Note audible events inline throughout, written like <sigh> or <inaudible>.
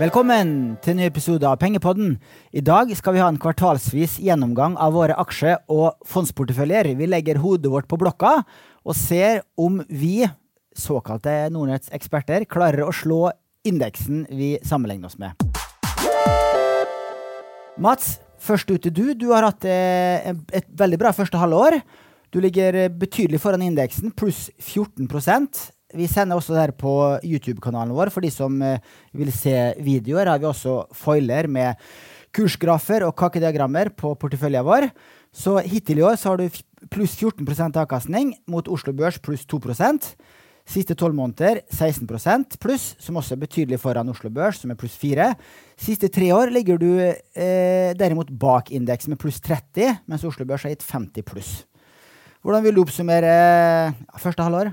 Velkommen til en ny episode av Pengepodden. I dag skal vi ha en kvartalsvis gjennomgang av våre aksje- og fondsporteføljer. Vi legger hodet vårt på blokka og ser om vi, såkalte Nordnetts eksperter, klarer å slå indeksen vi sammenligner oss med. Mats, først ute du. Du har hatt eh, et veldig bra første halvår. Du ligger betydelig foran indeksen, pluss 14 vi sender også det her på YouTube-kanalen vår. For de som eh, vil se videoer, har vi også foiler med kursgrafer og kakediagrammer på porteføljen vår. Så hittil i år så har du pluss 14% avkastning mot Oslo Børs pluss 2% Siste tolv måneder 16% pluss, som også er betydelig foran Oslo Børs, som er pluss 4. Siste tre år ligger du eh, derimot bak indeksen med pluss 30, mens Oslo Børs har gitt 50 pluss. Hvordan vil du oppsummere første halvår?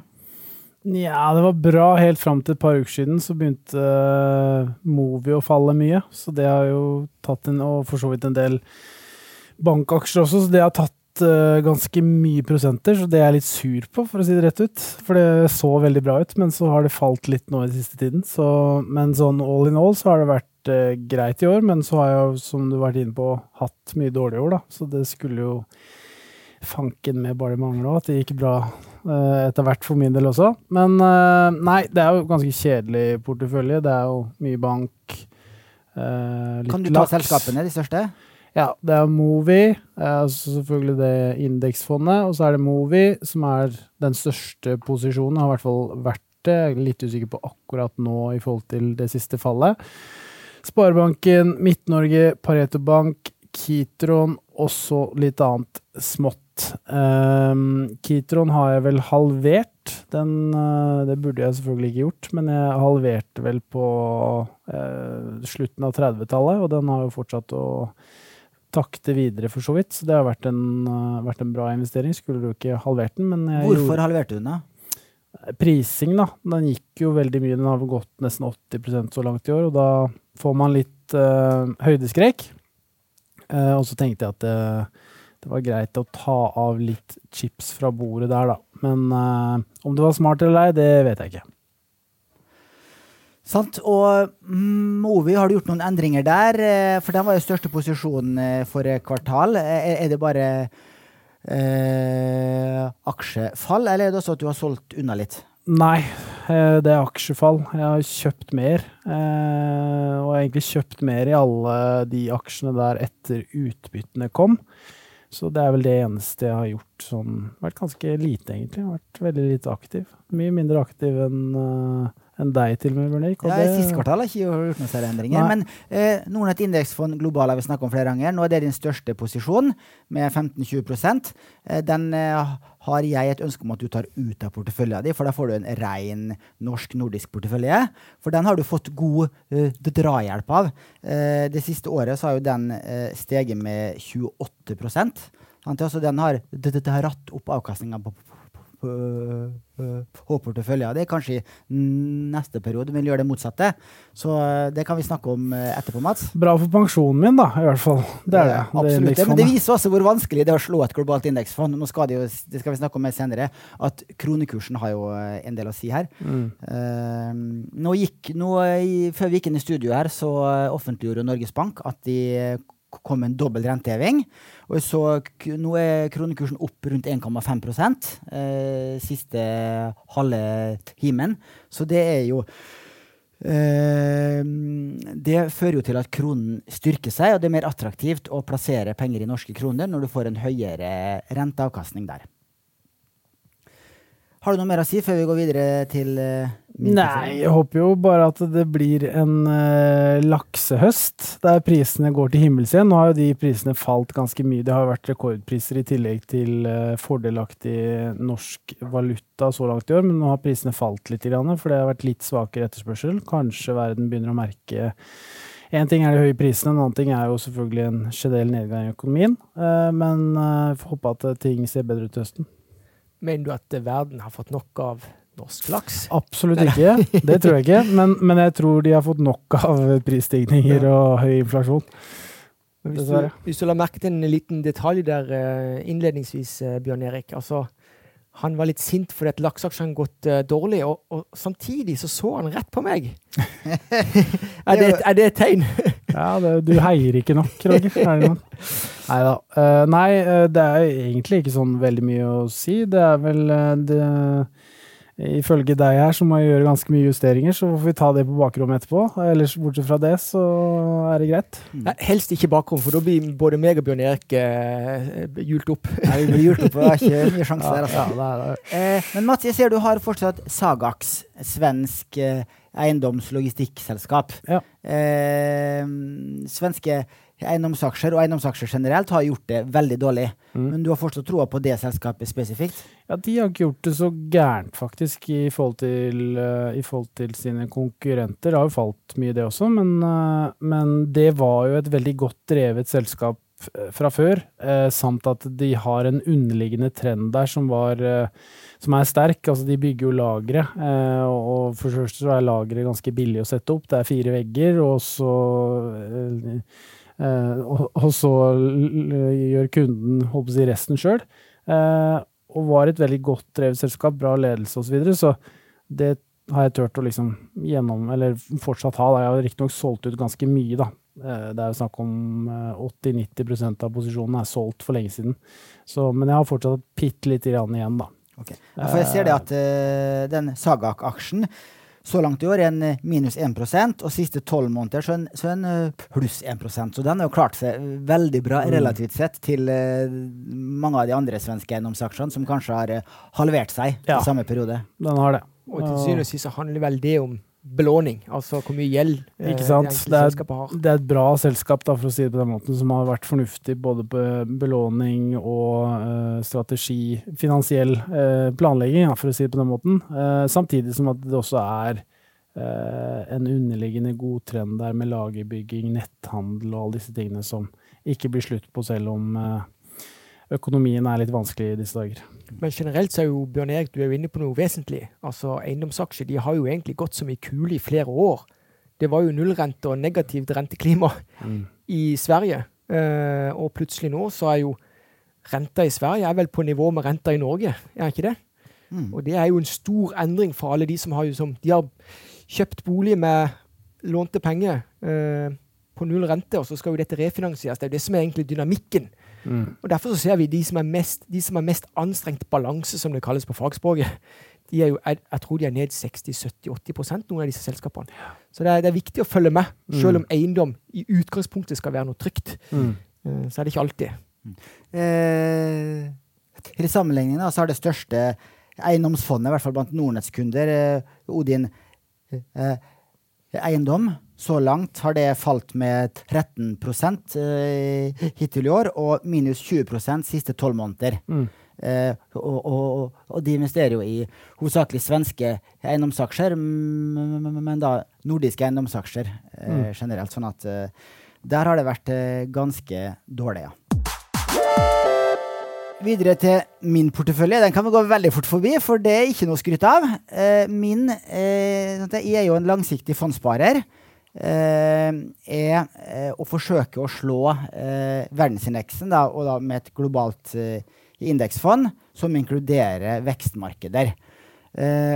Ja, det var bra helt fram til et par uker siden. Så begynte uh, Movi å falle mye. Så det har jo tatt en, og for så vidt en del bankaksjer også, så det har tatt uh, ganske mye prosenter. Så det er jeg litt sur på, for å si det rett ut. For det så veldig bra ut, men så har det falt litt nå i siste tiden. Så, men sånn all in all så har det vært uh, greit i år. Men så har jeg som du har vært inne på, hatt mye dårlige år, da. Så det skulle jo fanken med bare mangle at det gikk bra etter hvert for min del også. Men uh, nei, det er jo ganske kjedelig portefølje. Det er jo mye bank. Uh, kan du ta laks. selskapene, de største? Ja, det er Movi, altså selvfølgelig det indeksfondet. Og så er det Movi, som er den største posisjonen, har i hvert fall vært det. Jeg er litt usikker på akkurat nå i forhold til det siste fallet. Sparebanken, Midt-Norge, Pareto Bank, Kitron og så litt annet smått. Um, Kitron har jeg vel halvert. Den, uh, det burde jeg selvfølgelig ikke gjort, men jeg halverte vel på uh, slutten av 30-tallet, og den har jo fortsatt å takte videre, for så vidt. Så det har vært en, uh, vært en bra investering. Skulle du ikke halvert den, men Hvorfor gjorde, halverte du den, da? Prising, da. Den gikk jo veldig mye. Den har gått nesten 80% så langt i år, og da får man litt høydeskrekk. og så tenkte jeg at det var greit å ta av litt chips fra bordet der, da. Men uh, om det var smart eller ei, det vet jeg ikke. Sant. Og mm, Movi, har du gjort noen endringer der? Eh, for den var jo største posisjonen eh, for kvartal. Er det bare eh, aksjefall, eller er det også at du har solgt unna litt? Nei, det er aksjefall. Jeg har kjøpt mer. Eh, og jeg har egentlig kjøpt mer i alle de aksjene der etter utbyttene kom. Så det er vel det eneste jeg har gjort sånn Vært ganske lite, egentlig. Vært veldig lite aktiv. Mye mindre aktiv enn uh, enn deg, til og med, Bjørn Erik. Ja, I siste kvartal har ikke gjort noen særlige endringer. Nei. Men eh, Nordnett indeksfond global har vi snakket om flere ganger. Nå er det din største posisjon, med 15-20 eh, Den eh, har jeg et ønske om at du tar ut av porteføljen din, for da får du en ren norsk-nordisk portefølje. For den har du fått god uh, drahjelp av. Uh, det siste året så har jo den uh, steget med 28 sant? Altså den har, det, det ratt opp avkastninga på H-porteføljer. Det er kanskje i neste periode vil gjøre det motsatte. Så eh, det kan vi snakke om eh, etterpå, Mats. Bra for pensjonen min, da, i hvert fall. Det er det. Absolutt. Det, men det viser også hvor vanskelig det er å slå et globalt indeksfond. Nå skal det, jo, det skal vi snakke om mer senere, at kronekursen har jo eh, en del å si her. Mm. Uh, nå gikk, nå, før vi gikk inn i studio her, så offentliggjorde Norges Bank at de kom en dobbel renteheving. Og så nå er kronekursen opp rundt 1,5 eh, siste halve timen. Så det er jo eh, Det fører jo til at kronen styrker seg, og det er mer attraktivt å plassere penger i norske kroner når du får en høyere renteavkastning der. Har du noe mer å si før vi går videre til uh, Nei, jeg håper jo bare at det blir en uh, laksehøst der prisene går til himmels igjen. Nå har jo de prisene falt ganske mye. Det har vært rekordpriser i tillegg til uh, fordelaktig norsk valuta så langt i år, men nå har prisene falt litt, for det har vært litt svakere etterspørsel. Kanskje verden begynner å merke Én ting er de høye prisene, en annen ting er jo selvfølgelig en generell nedgang i økonomien. Men jeg får håpe at ting ser bedre ut til høsten. Mener du at verden har fått nok av norsk laks? Absolutt ikke, det tror jeg ikke. Men, men jeg tror de har fått nok av prisstigninger ja. og høy inflasjon. Hvis du, hvis du, la merke til en liten detalj der eh, innledningsvis, eh, Bjørn Erik. altså han var litt sint fordi at lakseaksjene har gått uh, dårlig, og, og, samtidig så så han rett på meg. <laughs> er, det, er, det, et tegn? ja, det, du heier ikke nok, Roger. Neida. Uh, nei, det er egentlig ikke sånn veldig mye å si. Det er vel uh, det Ifølge deg her så må jeg gjøre ganske mye justeringer, så får vi ta det på bakrommet etterpå. Ellers bortsett fra det, så er det greit. Nei, helst ikke bakrom, for da blir både meg og Bjørn Erik eh, hjult opp. Nei, vi blir hjult opp, og det er ikke mye <laughs> sjanse der, altså. Ja, det er det. Eh, men Mats, jeg ser du har fortsatt Sagax, svensk eh, eiendomslogistikkselskap. Ja. Eh, svenske eiendomsaksjer og eiendomsaksjer generelt har gjort det veldig dårlig. Mm. Men du har fortsatt troa på det selskapet spesifikt? Ja, de har ikke gjort det så gærent, faktisk, i forhold til, uh, i forhold til sine konkurrenter. Det har jo falt mye, det også, men, uh, men det var jo et veldig godt drevet selskap eh, fra før, eh, samt at de har en underliggende trend der som, var, eh, som er sterk. Altså, de bygger jo lagre, eh, og for det første så er lageret ganske billig å sette opp. Det er fire vegger, og så Eh, og, og, så gjør kunden håper jeg, resten sjøl. Eh, og var et veldig godt drevet selskap, bra ledelse osv. Så, videre, så det har jeg turt å liksom gjennom, eller fortsatt ha. Da. Jeg har riktignok solgt ut ganske mye, da. Eh, det er jo snakk om 80-90% av posisjonene er solgt for lenge siden. Så, men jeg har fortsatt bitte lite grann igjen, da. Okay. For jeg ser det at uh, den Sagak-aksjen så langt i år er en eh, minus 1 og siste tolv måneder så en, så en eh, pluss 1 Så den har jo klart seg veldig bra mm. relativt sett til uh, mange av de andre svenske eiendomsaksjene, som kanskje har uh, halvert seg ja. i samme periode. Den har det. Og til syvende og sist handler vel det om belåning, altså hvor mye gjeld eh, Ikke sant? Det, det, er, det er et bra selskap, da, for å si det på den måten, som har vært fornuftig både på belåning og eh, strategi, finansiell eh, planlegging, ja, for å si det på den måten. Uh, samtidig som at det også er en underliggende god trend der med lagerbygging, netthandel og alle disse tingene som ikke blir slutt på selv om økonomien er litt vanskelig i disse dager. Men generelt så er jo Bjørn Erik, du er jo inne på noe vesentlig. Altså Eiendomsaksjer de har jo egentlig gått som i kule i flere år. Det var jo nullrente og negativt renteklima mm. i Sverige. Uh, og plutselig nå så er jo renta i Sverige er vel på nivå med renta i Norge, er ikke det? Mm. Og det er jo en stor endring for alle de som har, som, de har kjøpt bolig med lånte penger uh, på null rente, og så skal jo dette refinansieres. Det er jo det som er egentlig dynamikken Mm. Og Derfor så ser vi de som er mest, de som er mest anstrengt balanse, som det kalles på fagspråket. <laughs> De er jo, jeg, jeg tror de er ned 60-70-80% noen av disse selskapene. Så det er, det er, viktig å følge med, mm. selv om eiendom i utgangspunktet skal være noe trygt. Mm. Uh, så er det ikke alltid. Mm. Eh, til sammenligning da, så har det største eiendomsfondet, i hvert fall blant Nordnetts kunder, eh, Odin eh, Eiendom, så langt har det falt med 13 uh, hittil i år, og minus 20% siste tolv måneder. Mm. Eh, og, og, og, de investerer jo i hovedsakelig svenske eiendomsaksjer, men da nordiske eiendomsaksjer eh, mm. generelt. Sånn at der har det vært ganske dårlig, ja. Videre til min portefølje. Den kan vi gå veldig fort forbi, for det er ikke noe å skryte av. min Jeg er jo en langsiktig fondssparer. Eh, er eh, å forsøke å slå eh, verdensindeksen, da, og da med et globalt indeksfond som inkluderer vekstmarkeder.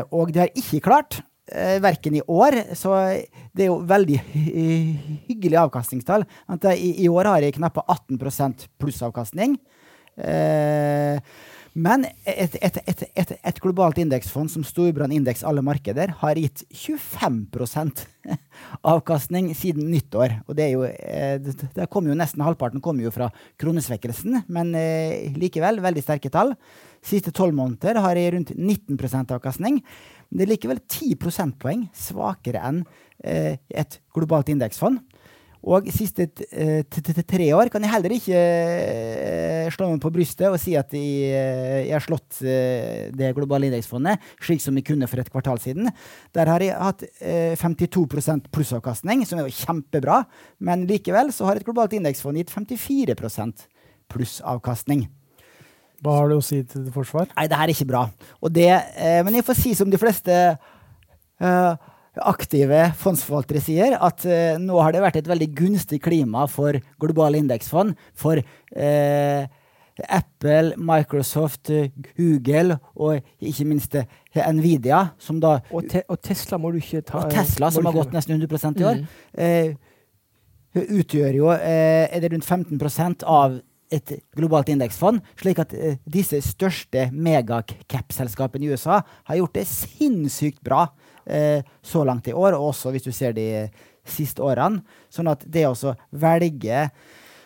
og det har ikke klart, eh, verken i år Så det er jo veldig hyggelig avkastningstall. I, år har jeg knappe 18 plussavkastning. Uh, men et, et, et, et globalt indeksfond som Storbrann indeks alle markeder har gitt 25% <laughs> avkastning siden nyttår. Og det er jo eh, det kom jo Nesten halvparten kommer jo fra kronesvekkelsen, men eh, likevel veldig sterke tall. Siste tolv måneder har jeg rundt 19 avkastning. Men det er likevel 10 prosentpoeng svakere enn eh, et globalt indeksfond. Og siste eh, tre år kan jeg heller ikke eh, slå meg på brystet og si at eh, jeg har slått det globale indeksfondet, slik som vi kunne for et kvartal siden. Der har jeg hatt 52% plussavkastning, som er jo kjempebra. Men likevel så har et globalt indeksfond gitt 54% plussavkastning. Hva har du å si til forsvar? Nei, det her er ikke bra. Det, men jeg får si som de fleste uh, aktive fondsforvaltere sier, at eh, nå har det vært et veldig gunstig klima for globale indeksfond. For eh, Apple, Microsoft, Google og ikke minst Nvidia, som da Og, te og Tesla må du ikke ta Og Tesla, som har gått nesten 100% i år, Mm. eh, utgjør jo eh, er det rundt 15% av et globalt indeksfond. Slik at eh, disse største megacap-selskapene i USA har gjort det sinnssykt bra eh, så langt i år, og også hvis du ser de siste årene. Sånn at det å velge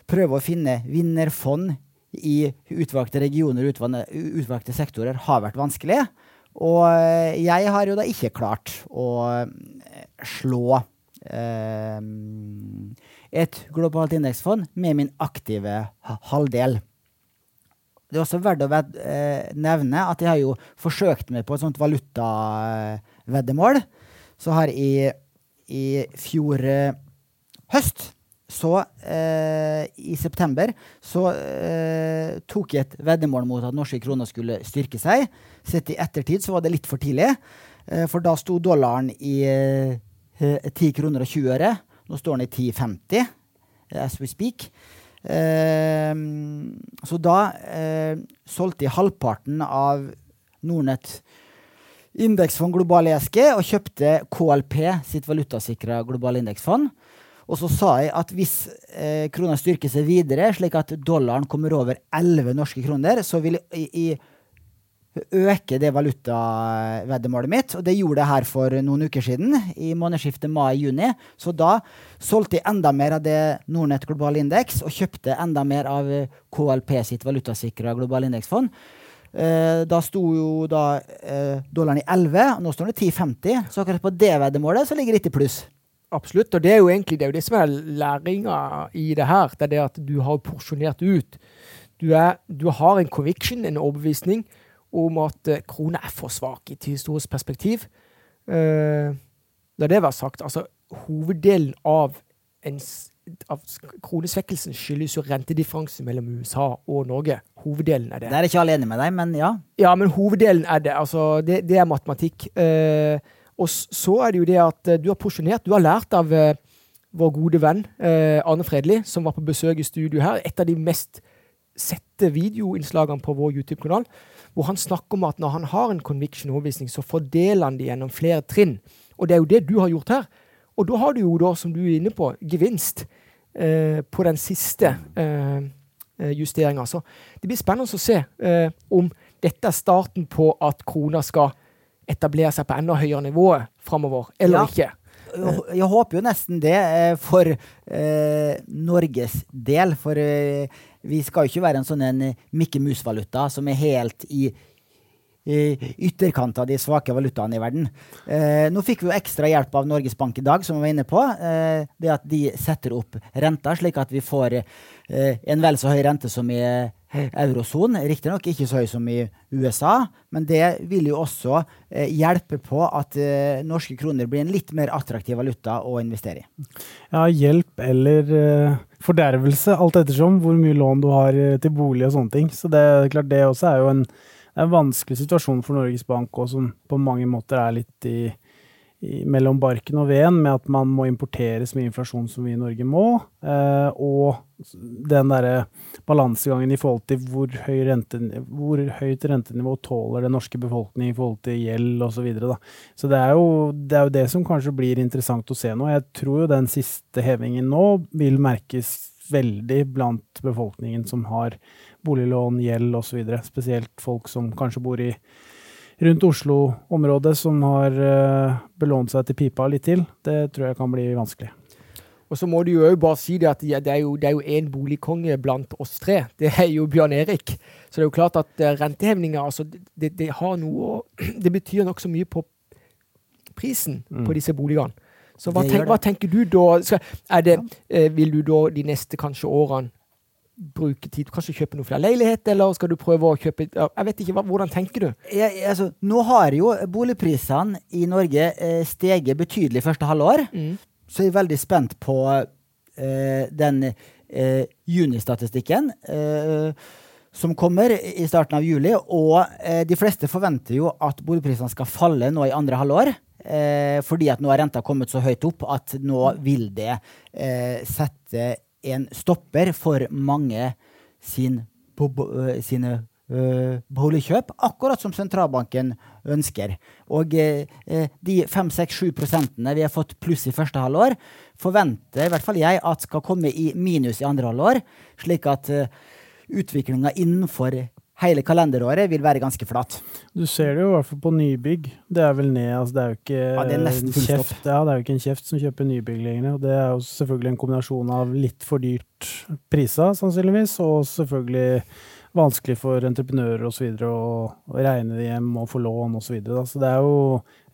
Prøve å finne vinnerfond i utvalgte regioner utvalgte, sektorer har vært vanskelig. Og eh, jeg har jo da ikke klart å eh, slå eh, et globalt indeksfond med min aktive halvdel. Det er også verdt å eh, nevne at jeg har jo forsøkt meg på et sånt valutaveddemål. Så har i, i fjor eh, høst så eh, i september så eh, tok jeg et veddemål mot at norske kroner skulle styrke seg. Sett i ettertid så var det litt for tidlig, eh, for da sto dollaren i eh, 10 kroner og 20 øre. Nå står den i 10,50 eh, as we speak. Eh, så da solgte jeg halvparten av Nordnett indeksfond global ESG og kjøpte KLP sitt valutasikra globale indeksfond. Og så sa jeg at hvis eh, krona styrker seg videre, slik at dollaren kommer over 11 norske kroner, så vil jeg, øke det valutaveddemålet mitt. Og det gjorde jeg her for noen uker siden, i månedsskiftet mai-juni. Så da solgte jeg enda mer av det Nordnett global indeks, og kjøpte enda mer av KLP sitt valutasikra globale indeksfond. Eh, da sto jo da eh, dollaren i 11, og nå står den i 10,50. Så akkurat på det veddemålet så ligger det litt i pluss. Absolutt. Og det er jo egentlig det, er jo det som er læringa i det her. Det er det at du har porsjonert ut. Du, er, du har en conviction, en overbevisning, om at uh, krona er for svak i et historisk perspektiv. Uh, la det være sagt, altså hoveddelen av, en, s- av kronesvekkelsen skyldes jo rentedifferansen mellom USA og Norge. Hoveddelen er det. Der er ikke alle enig med deg, men ja. Ja, men hoveddelen er det. Altså, det, det er matematikk. Eh, og så er det jo det at eh, du har porsjonert. Du har lært av eh, vår gode venn eh, Arne Fredli, som var på besøk i studio her. Et av de mest sette videoinnslagene på vår YouTube-kanal. Hvor han snakker om at når han har en conviction overbevisning, så fordeler han det gjennom flere trinn. Og det er jo det du har gjort her. Og da har du jo da, som du er inne på, gevinst eh, på den siste eh, eh, justeringa. Så det blir spennende å se eh, om dette er starten på at krona skal etablere seg på enda høyere nivå framover, eller Ja. ikke. Jeg, håper jo nesten det eh, for eh, Norges del. For eh, vi skal jo ikke være en sånn en Mikke Mus-valuta som er helt i ytterkant av de svake valutaene i verden. Eh, nå fikk vi jo ekstra hjelp av Norges Bank i dag, som vi var inne på. Eh, det at de setter opp renta, slik at vi får eh, en vel så høy rente som i eh, eurosonen. Riktignok ikke så høy som i USA, men det vil jo også eh, hjelpe på at eh, norske kroner blir en litt mer attraktiv valuta å investere i. Ja, hjelp eller fordervelse, alt ettersom hvor mye lån du har til bolig og sånne ting. Så det er klart det også er jo en, det er en vanskelig situasjon for Norges Bank, og som på mange måter er litt i, i, mellom barken og veden, med at man må importere så mye inflasjon som vi i Norge må, eh, og den derre balansegangen i forhold til hvor, høy rente, hvor høyt rentenivå tåler den norske befolkning i forhold til gjeld osv. Så, videre, så det det er jo det som kanskje blir interessant å se nå. Jeg tror jo den siste hevingen nå vil merkes veldig blant befolkningen som har boliglån, gjeld osv. Spesielt folk som kanskje bor i rundt Oslo-området, som har uh, belånt seg til pipa litt til. Det tror jeg kan bli vanskelig. Og så må du jo bare si det at ja, det er jo det én boligkonge blant oss tre. Det er jo Bjørn Erik. Så det er jo klart at uh, rentehevinga altså, det, det har noe å <clears throat> Det betyr nokså mye på prisen Mm. på disse boligene. Så hva, tenk, hva tenker du da? Skal, er det, eh, vil du da de neste kanskje årene bruke tid Kanskje kjøpe noe flere leiligheter, eller skal du prøve å kjøpe Jeg vet ikke, Hvordan tenker du? Jeg, altså, nå har jo boligprisene i Norge eh, steget betydelig første halvår. Mm. Så jeg er veldig spent på eh, den eh, junistatistikken eh, som kommer i starten av juli. Og eh, de fleste forventer jo at boligprisene skal falle nå i andre halvår. Eh, fordi at nå har renta kommet så høyt opp at nå vil det eh, sette en stopper for mange sin bo, bo, eh, sine uh, boligkjøp, akkurat som sentralbanken ønsker. Og eh, de 5-6-7 prosentene vi har fått pluss i første halvår, forventer i hvert fall jeg at skal komme i minus i andre halvår, slik at uh, utviklinga innenfor hele kalenderåret vil være ganske flat. Du ser det jo i hvert fall på nybygg. Det er vel ned. altså Det er jo ikke Ja, det er en kjeft, ja, det er jo ikke en kjeft som kjøper nybygg lenger. Og det er jo selvfølgelig en kombinasjon av litt for dyrt priser, sannsynligvis, og selvfølgelig vanskelig for entreprenører osv. å å regne hjem og få lån osv. Så, videre, så det er jo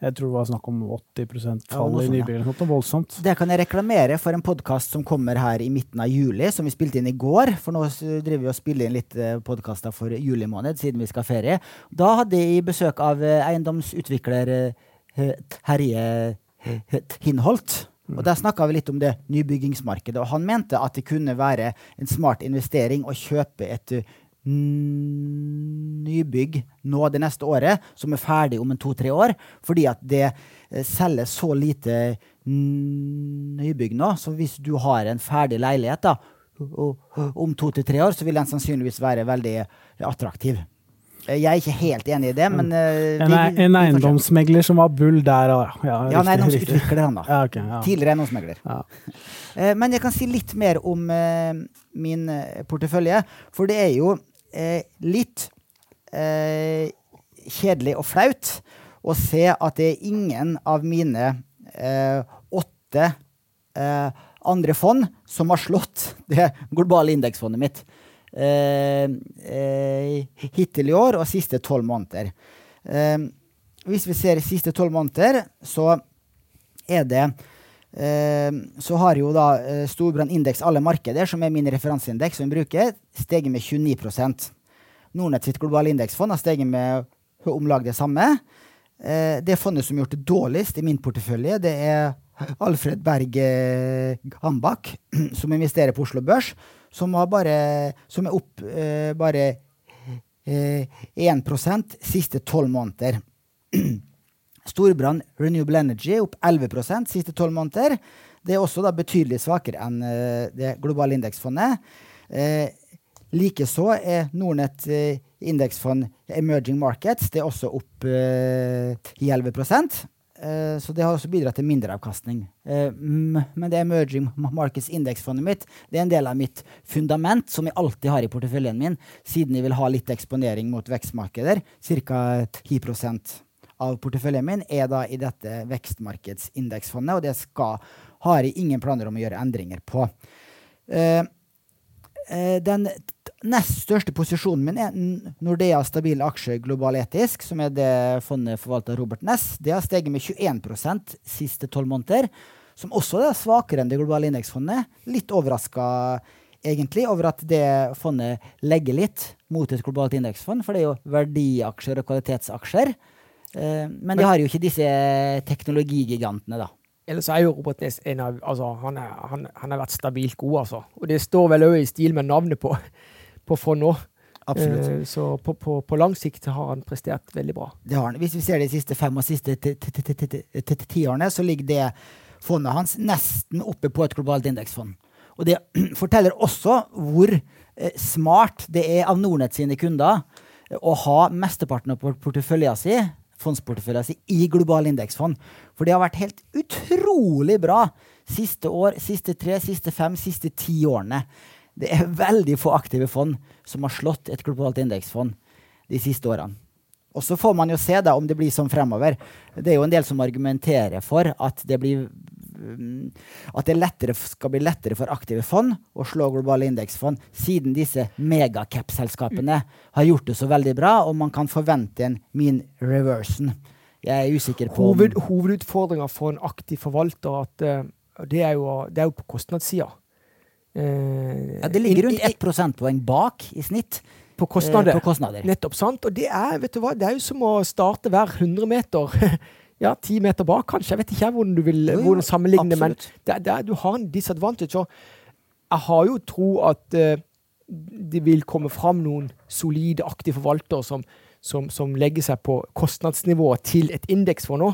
Jeg tror det var snakk om 80 Ja, fall ja, i eller noe voldsomt. Det kan jeg reklamere for en podkast som kommer her i midten av juli, som vi spilte inn i går. For nå driver vi og spiller inn litt podkaster for juli måned, siden vi skal ha ferie. Da hadde jeg besøk av eh, eiendomsutvikler eh, Terje eh, Hinholt. Og Der snakka vi litt om det nybyggingsmarkedet, og han mente at det kunne være en smart investering å kjøpe et eh, nybygg nå det neste året, som er ferdig om en to-tre år, fordi at det eh, selges så lite nybygg nå. Så hvis du har en ferdig leilighet da, og, og om to til tre år, så vil den sannsynligvis være veldig attraktiv. Eh, Jeg er ikke helt enig i det, men uh, En, vi- en eiendomsmegler som var bull der, ja. Ja, Ja, en riktig, eiendomsutvikler, han da. Ja, okay, ja. Tidligere eiendomsmegler. Ja. Uh, Men jeg kan si litt mer om uh, min portefølje. For det er jo eh, litt eh, kjedelig og flaut å se at det er ingen av mine eh, åtte eh, andre fond som har slått <laughs> det globale indeksfondet mitt. Eh, hittil i år og siste tolv måneder. Hvis vi ser siste tolv måneder, så er det Så har jo da Storbrann indeks alle markeder, som er min referanseindeks som vi bruker, steget med 29 Nordnett sitt globale indeksfond har steget med om lag det samme. Eh, det fondet som har gjort det dårligst i min portefølje, det er Alfred Berg eh, Hambach, <clears throat> som investerer på Oslo Børs, som, har bare, som er opp eh, bare eh, 1% siste tolv måneder. <clears throat> Storbrann Renewable Energy opp 11% siste tolv måneder. Det er også betydelig svakere enn det globale indeksfondet. Likeså er Nordnett eh, indeksfond Emerging Markets det er også opp eh, i 11 eh, Så det har også bidratt til mindreavkastning. Men det Emerging Markets indeksfondet mitt det er en del av mitt fundament, som jeg alltid har i porteføljen min, siden jeg vil ha litt eksponering mot vekstmarkeder. Ca. 10% av porteføljen min er da i dette vekstmarkedsindeksfondet, og det skal, har jeg ingen planer om å gjøre endringer på. Eh, den nest største posisjonen min er Nordea Stabile Aksjer Global Etisk, som er det fondet forvalter Robert Ness. Det har steget med 21% siste tolv måneder, som også er svakere enn det globale indeksfondet. Litt overraska egentlig over at det fondet legger litt mot et globalt indeksfond, for det er jo verdiaksjer og kvalitetsaksjer. Eh, men de har jo ikke disse teknologigigantene, da. Ellers er jo Robert Næss en av altså, han, er, han, han har vært stabilt god, altså. Og det står vel òg i stil med navnet på, på fondet nå. Absolutt. Eh, så på, på, på lang sikt har han prestert veldig bra. Det har han. Hvis vi ser de siste fem og siste ti- ti- ti- ti- ti- ti- tiårene, så ligger det fondet hans nesten oppe på et globalt indeksfond. Og det <clears throat> forteller også hvor eh, smart det er av Nordnett sine kunder eh, å ha mesteparten av port- porteføljen si, fondsporteføljen si i globale indeksfond. For det har vært helt utrolig bra siste år, siste tre, siste fem, siste ti årene. Det er veldig få aktive fond som har slått et globalt indeksfond de siste årene. Og så får man jo se da om det blir sånn fremover. Det er jo en del som argumenterer for at det blir at det lettere, skal bli lettere for aktive fond å slå globale indeksfond, siden disse megacap-selskapene har gjort det så veldig bra, og man kan forvente en mean reversion. Jeg er usikker på Hoved, hovedutfordringa for en aktiv forvalter at, uh, det, er jo, det er jo på kostnadssida. Uh, ja, Det ligger rundt ett prosentpoeng bak i snitt på kostnader. Uh, på kostnader. Nettopp, sant? Og det er, vet du hva, det er jo som å starte hver 100 meter. <laughs> ja, ti meter bak, kanskje. Jeg vet ikke hvordan du vil hvordan sammenligne, men det, det, du har en disadvantage. Jeg har jo tro at uh, det vil komme fram noen solide, aktive forvaltere som, som, som legger seg på kostnadsnivået til et indeksfond nå.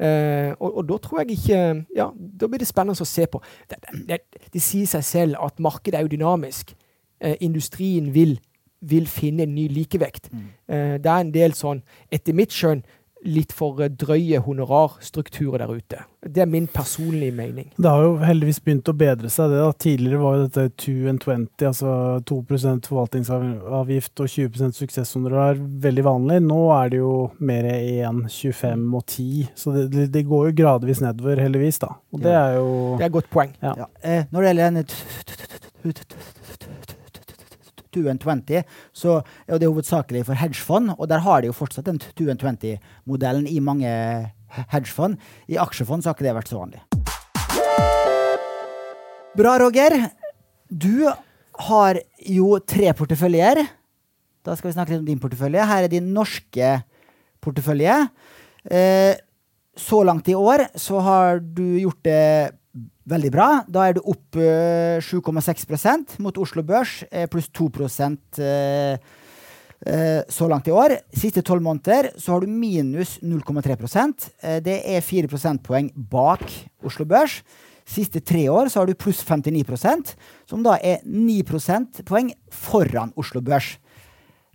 Uh, og, og da tror jeg ikke Ja, da blir det spennende å se på. Det, det, det sier seg selv at markedet er jo dynamisk. Uh, industrien vil vil finne en ny likevekt. Mm. Uh, det er en del sånn, etter mitt skjønn, litt for eh, drøye honorarstrukturer der ute. Det er min personlige mening. Det har jo heldigvis begynt å bedre seg, det. da. Tidligere var jo dette 2 and 20, altså 2% forvaltningsavgift og 20% suksesshonorar veldig vanlig. Nå er det jo mer 1, 25 og 10, så det, det, det går jo gradvis nedover, heldigvis, da. Og det er jo Det er et godt poeng. Ja. Ja. Eh, når det gjelder denne 220, så er det hovedsakelig for hedgefond, og der har de jo fortsatt den 2020-modellen i mange hedgefond. I aksjefond så har ikke det vært så vanlig. Bra, Roger. Du har jo tre porteføljer. Da skal vi snakke litt om din portefølje. Her er din norske portefølje. Eh, så langt i år så har du gjort det veldig bra. Da er du opp eh, 7,6 mot Oslo Børs, eh, pluss 2 eh, eh, så langt i år. Siste tolv måneder så har du minus 0,3 eh, Det er 4 prosentpoeng bak Oslo Børs. Siste tre år så har du pluss 59% som da er 9 prosentpoeng foran Oslo Børs.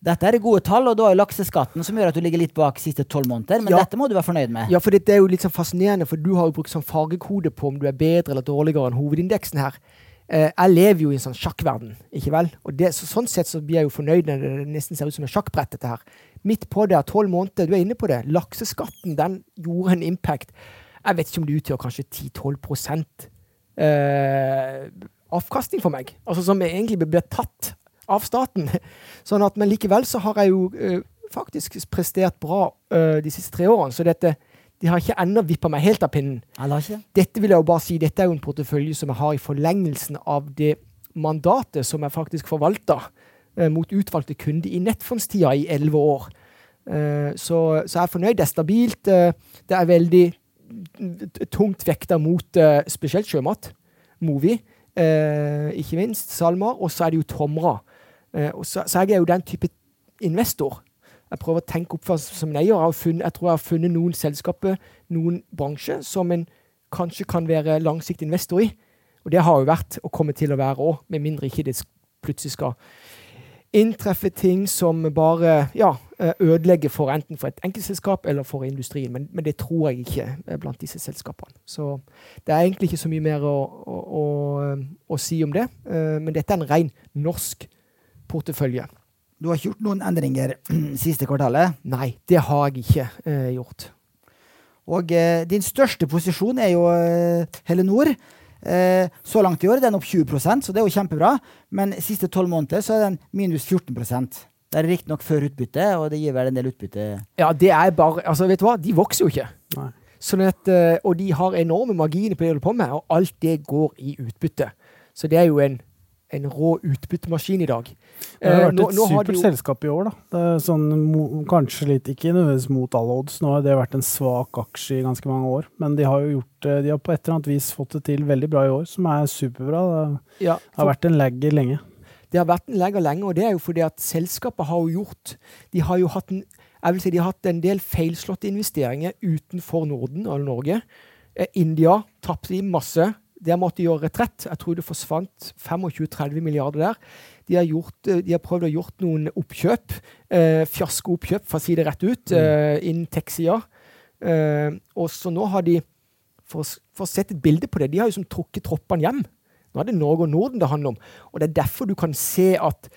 Dette er gode tall, og du har jo lakseskatten som gjør at du ligger litt bak siste tolv måneder, men Ja. dette må du være fornøyd med. Ja, for det er jo litt sånn fascinerende, for du har jo brukt sånn fargekode på om du er bedre eller dårligere enn hovedindeksen her. Eh, jeg lever jo i en sånn sjakkverden, ikke vel? Og det, så, sånn sett så blir jeg jo fornøyd når det nesten ser ut som et sjakkbrett, dette her. Midt på det, tolv måneder, du er inne på det. Lakseskatten, den gjorde en impact. Jeg vet ikke om det utgjør kanskje 10-12 eh, avkastning for meg. Altså som egentlig blir tatt av staten. <laughs> Sånn at, men likevel så har jeg jo eh, faktisk prestert bra eh, de siste tre årene. Så dette, de har ikke ennå vippa meg helt av pinnen. Dette vil jeg jo bare si, dette er jo en portefølje som jeg har i forlengelsen av det mandatet som jeg faktisk forvalta eh, mot utvalgte kunder i nettfondstida i elleve år. Uh, så, så jeg er fornøyd. Det er stabilt. Uh, det er veldig tungt vekta mot uh, spesielt sjømat. Movi. Ikke minst SalMar. Og så er det jo Tomra. Eh, så, så jeg er jo den type investor. Jeg prøver å tenke opp som en eier. Jeg, jeg tror jeg har funnet noen selskaper, noen bransjer, som en kanskje kan være langsiktig investor i. Og det har jo vært, og kommer til å være òg, med mindre ikke det plutselig skal inntreffe ting som bare ja, eh, ødelegger for enten for et enkeltselskap eller for industrien. Men, men det tror jeg ikke eh, blant disse selskapene. Så det er egentlig ikke så mye mer å, å, å, å si om det. Men dette er en ren norsk portefølje. Du har ikke gjort noen endringer <clears throat> siste kvartalet. Nei, det har jeg ikke eh, gjort. Og eh, din største posisjon er jo eh, Helenor. Eh, så langt i år er den opp 20% så det er jo kjempebra. Men siste tolv måneder så er den minus 14% Det er riktignok før utbytte, og det gir vel en del utbytte. Ja, det er bare Altså, vet du hva? De vokser jo ikke. Nei. Sånn at, eh, og de har enorme marginer på det de holder på med, og alt det går i utbytte. Så det er jo en, en rå utbyttemaskin i dag. Det har Eh, vært nå- et nå supert jo- selskap i år, da. Det sånn, kanskje litt, ikke nødvendigvis mot alle odds. Nå har det vært en svak aksje i ganske mange år, men de har jo gjort de har på et eller annet vis fått det til veldig bra i år, som er superbra. Det Ja, har vært en lagger lenge. Det har vært en lagger lenge, og det er jo fordi at selskapet har jo gjort De har jo hatt en, jeg vil si de har hatt en del feilslåtte investeringer utenfor Norden eller Norge. Eh, India tapte de masse. Der måtte de gjøre retrett. Jeg tror det forsvant 25-30 milliarder der. De har, gjort, eh, de har prøvd å gjort noen oppkjøp. Eh, Fiaskooppkjøp, for å si det rett ut, eh, innen tech-sida. Eh, og så nå har de, for, for å sette et bilde på det, de har jo som trukket troppene hjem. Nå er det Norge og Norden det handler om. Og det er derfor du kan se at,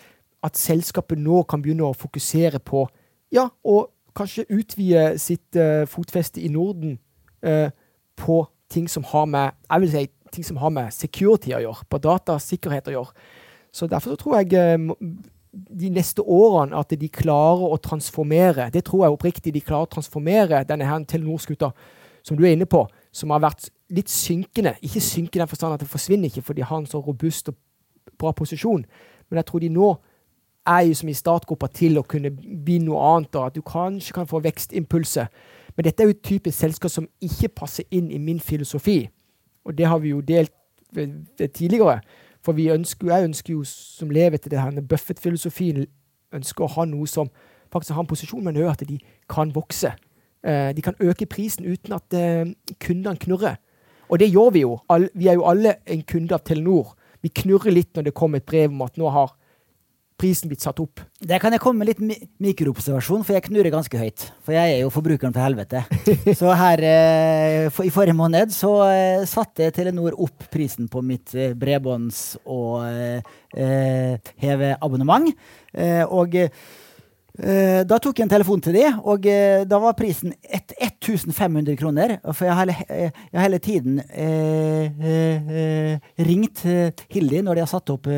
at selskapet nå kan begynne å fokusere på ja, og kanskje utvide sitt uh, fotfeste i Norden uh, på ting som har med jeg vil si, ting som har med security å gjøre, på datasikkerhet å gjøre. Så derfor så tror jeg eh, de neste årene at de klarer å transformere Det tror jeg oppriktig de klarer å transformere denne her Telenor-skuta, som du er inne på, som har vært litt synkende. Ikke synkende i den forstand at det forsvinner ikke, for de har en så robust og bra posisjon. Men jeg tror de nå er jo som i startgruppa til å kunne bli noe annet, og at du kanskje kan få vekstimpulser. Men dette er jo et typisk selskap som ikke passer inn i min filosofi. Og det har vi jo delt tidligere. For vi ønsker, jeg ønsker jo, som lever etter det her Buffett-filosofien, ønsker å ha noe som faktisk har en posisjon, men òg at de kan vokse. Eh, de kan øke prisen uten at eh, kundene knurrer. Og det gjør vi jo. Vi er jo alle en kunde av Telenor. Vi knurrer litt når det kommer et brev om at nå har prisen blitt satt opp? Det kan jeg komme med litt mi mikroobservasjon, for jeg knurrer ganske høyt. For jeg er jo forbrukeren til helvete. <laughs> så her eh, for, i forrige måned så eh, satte Telenor opp prisen på mitt eh, bredbånds- og eh, heveabonnement. Og da tok jeg en telefon til de, og uh, da var prisen 1500 kroner. For jeg har hele, hele tiden uh, ringt Hildi når de har satt opp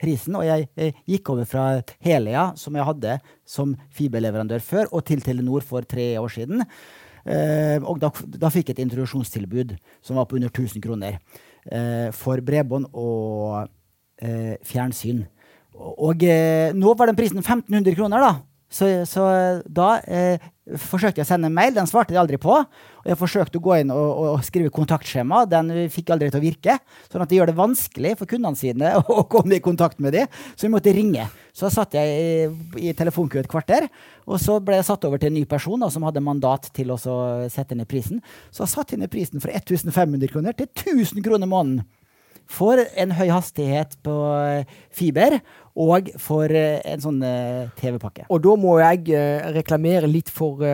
prisen, og jeg gikk over fra Helia, som jeg hadde som fiberleverandør før, og til Telenor for tre år siden. og da, da, fikk jeg et introduksjonstilbud som var på under 1000 kroner for bredbånd og fjernsyn. Og nå var den prisen 1500 kroner, da. Så, så da eh, forsøkte jeg å sende en mail. Den svarte de aldri på. Og jeg forsøkte å gå inn og, og skrive kontaktskjema. Den fikk aldri til å virke. Sånn at det gjør det vanskelig for kundene sine <laughs> å komme i kontakt med dem. Så vi måtte ringe. Så satt jeg i, i telefonkø et kvarter. Og så ble jeg satt over til en ny person da, som hadde mandat til å sette ned prisen. Så jeg satte ned prisen fra 1500 kroner til 1000 kroner måneden for en høy hastighet på eh, fiber og for eh, en sånn eh, TV-pakke. Og da må jeg reklamere litt for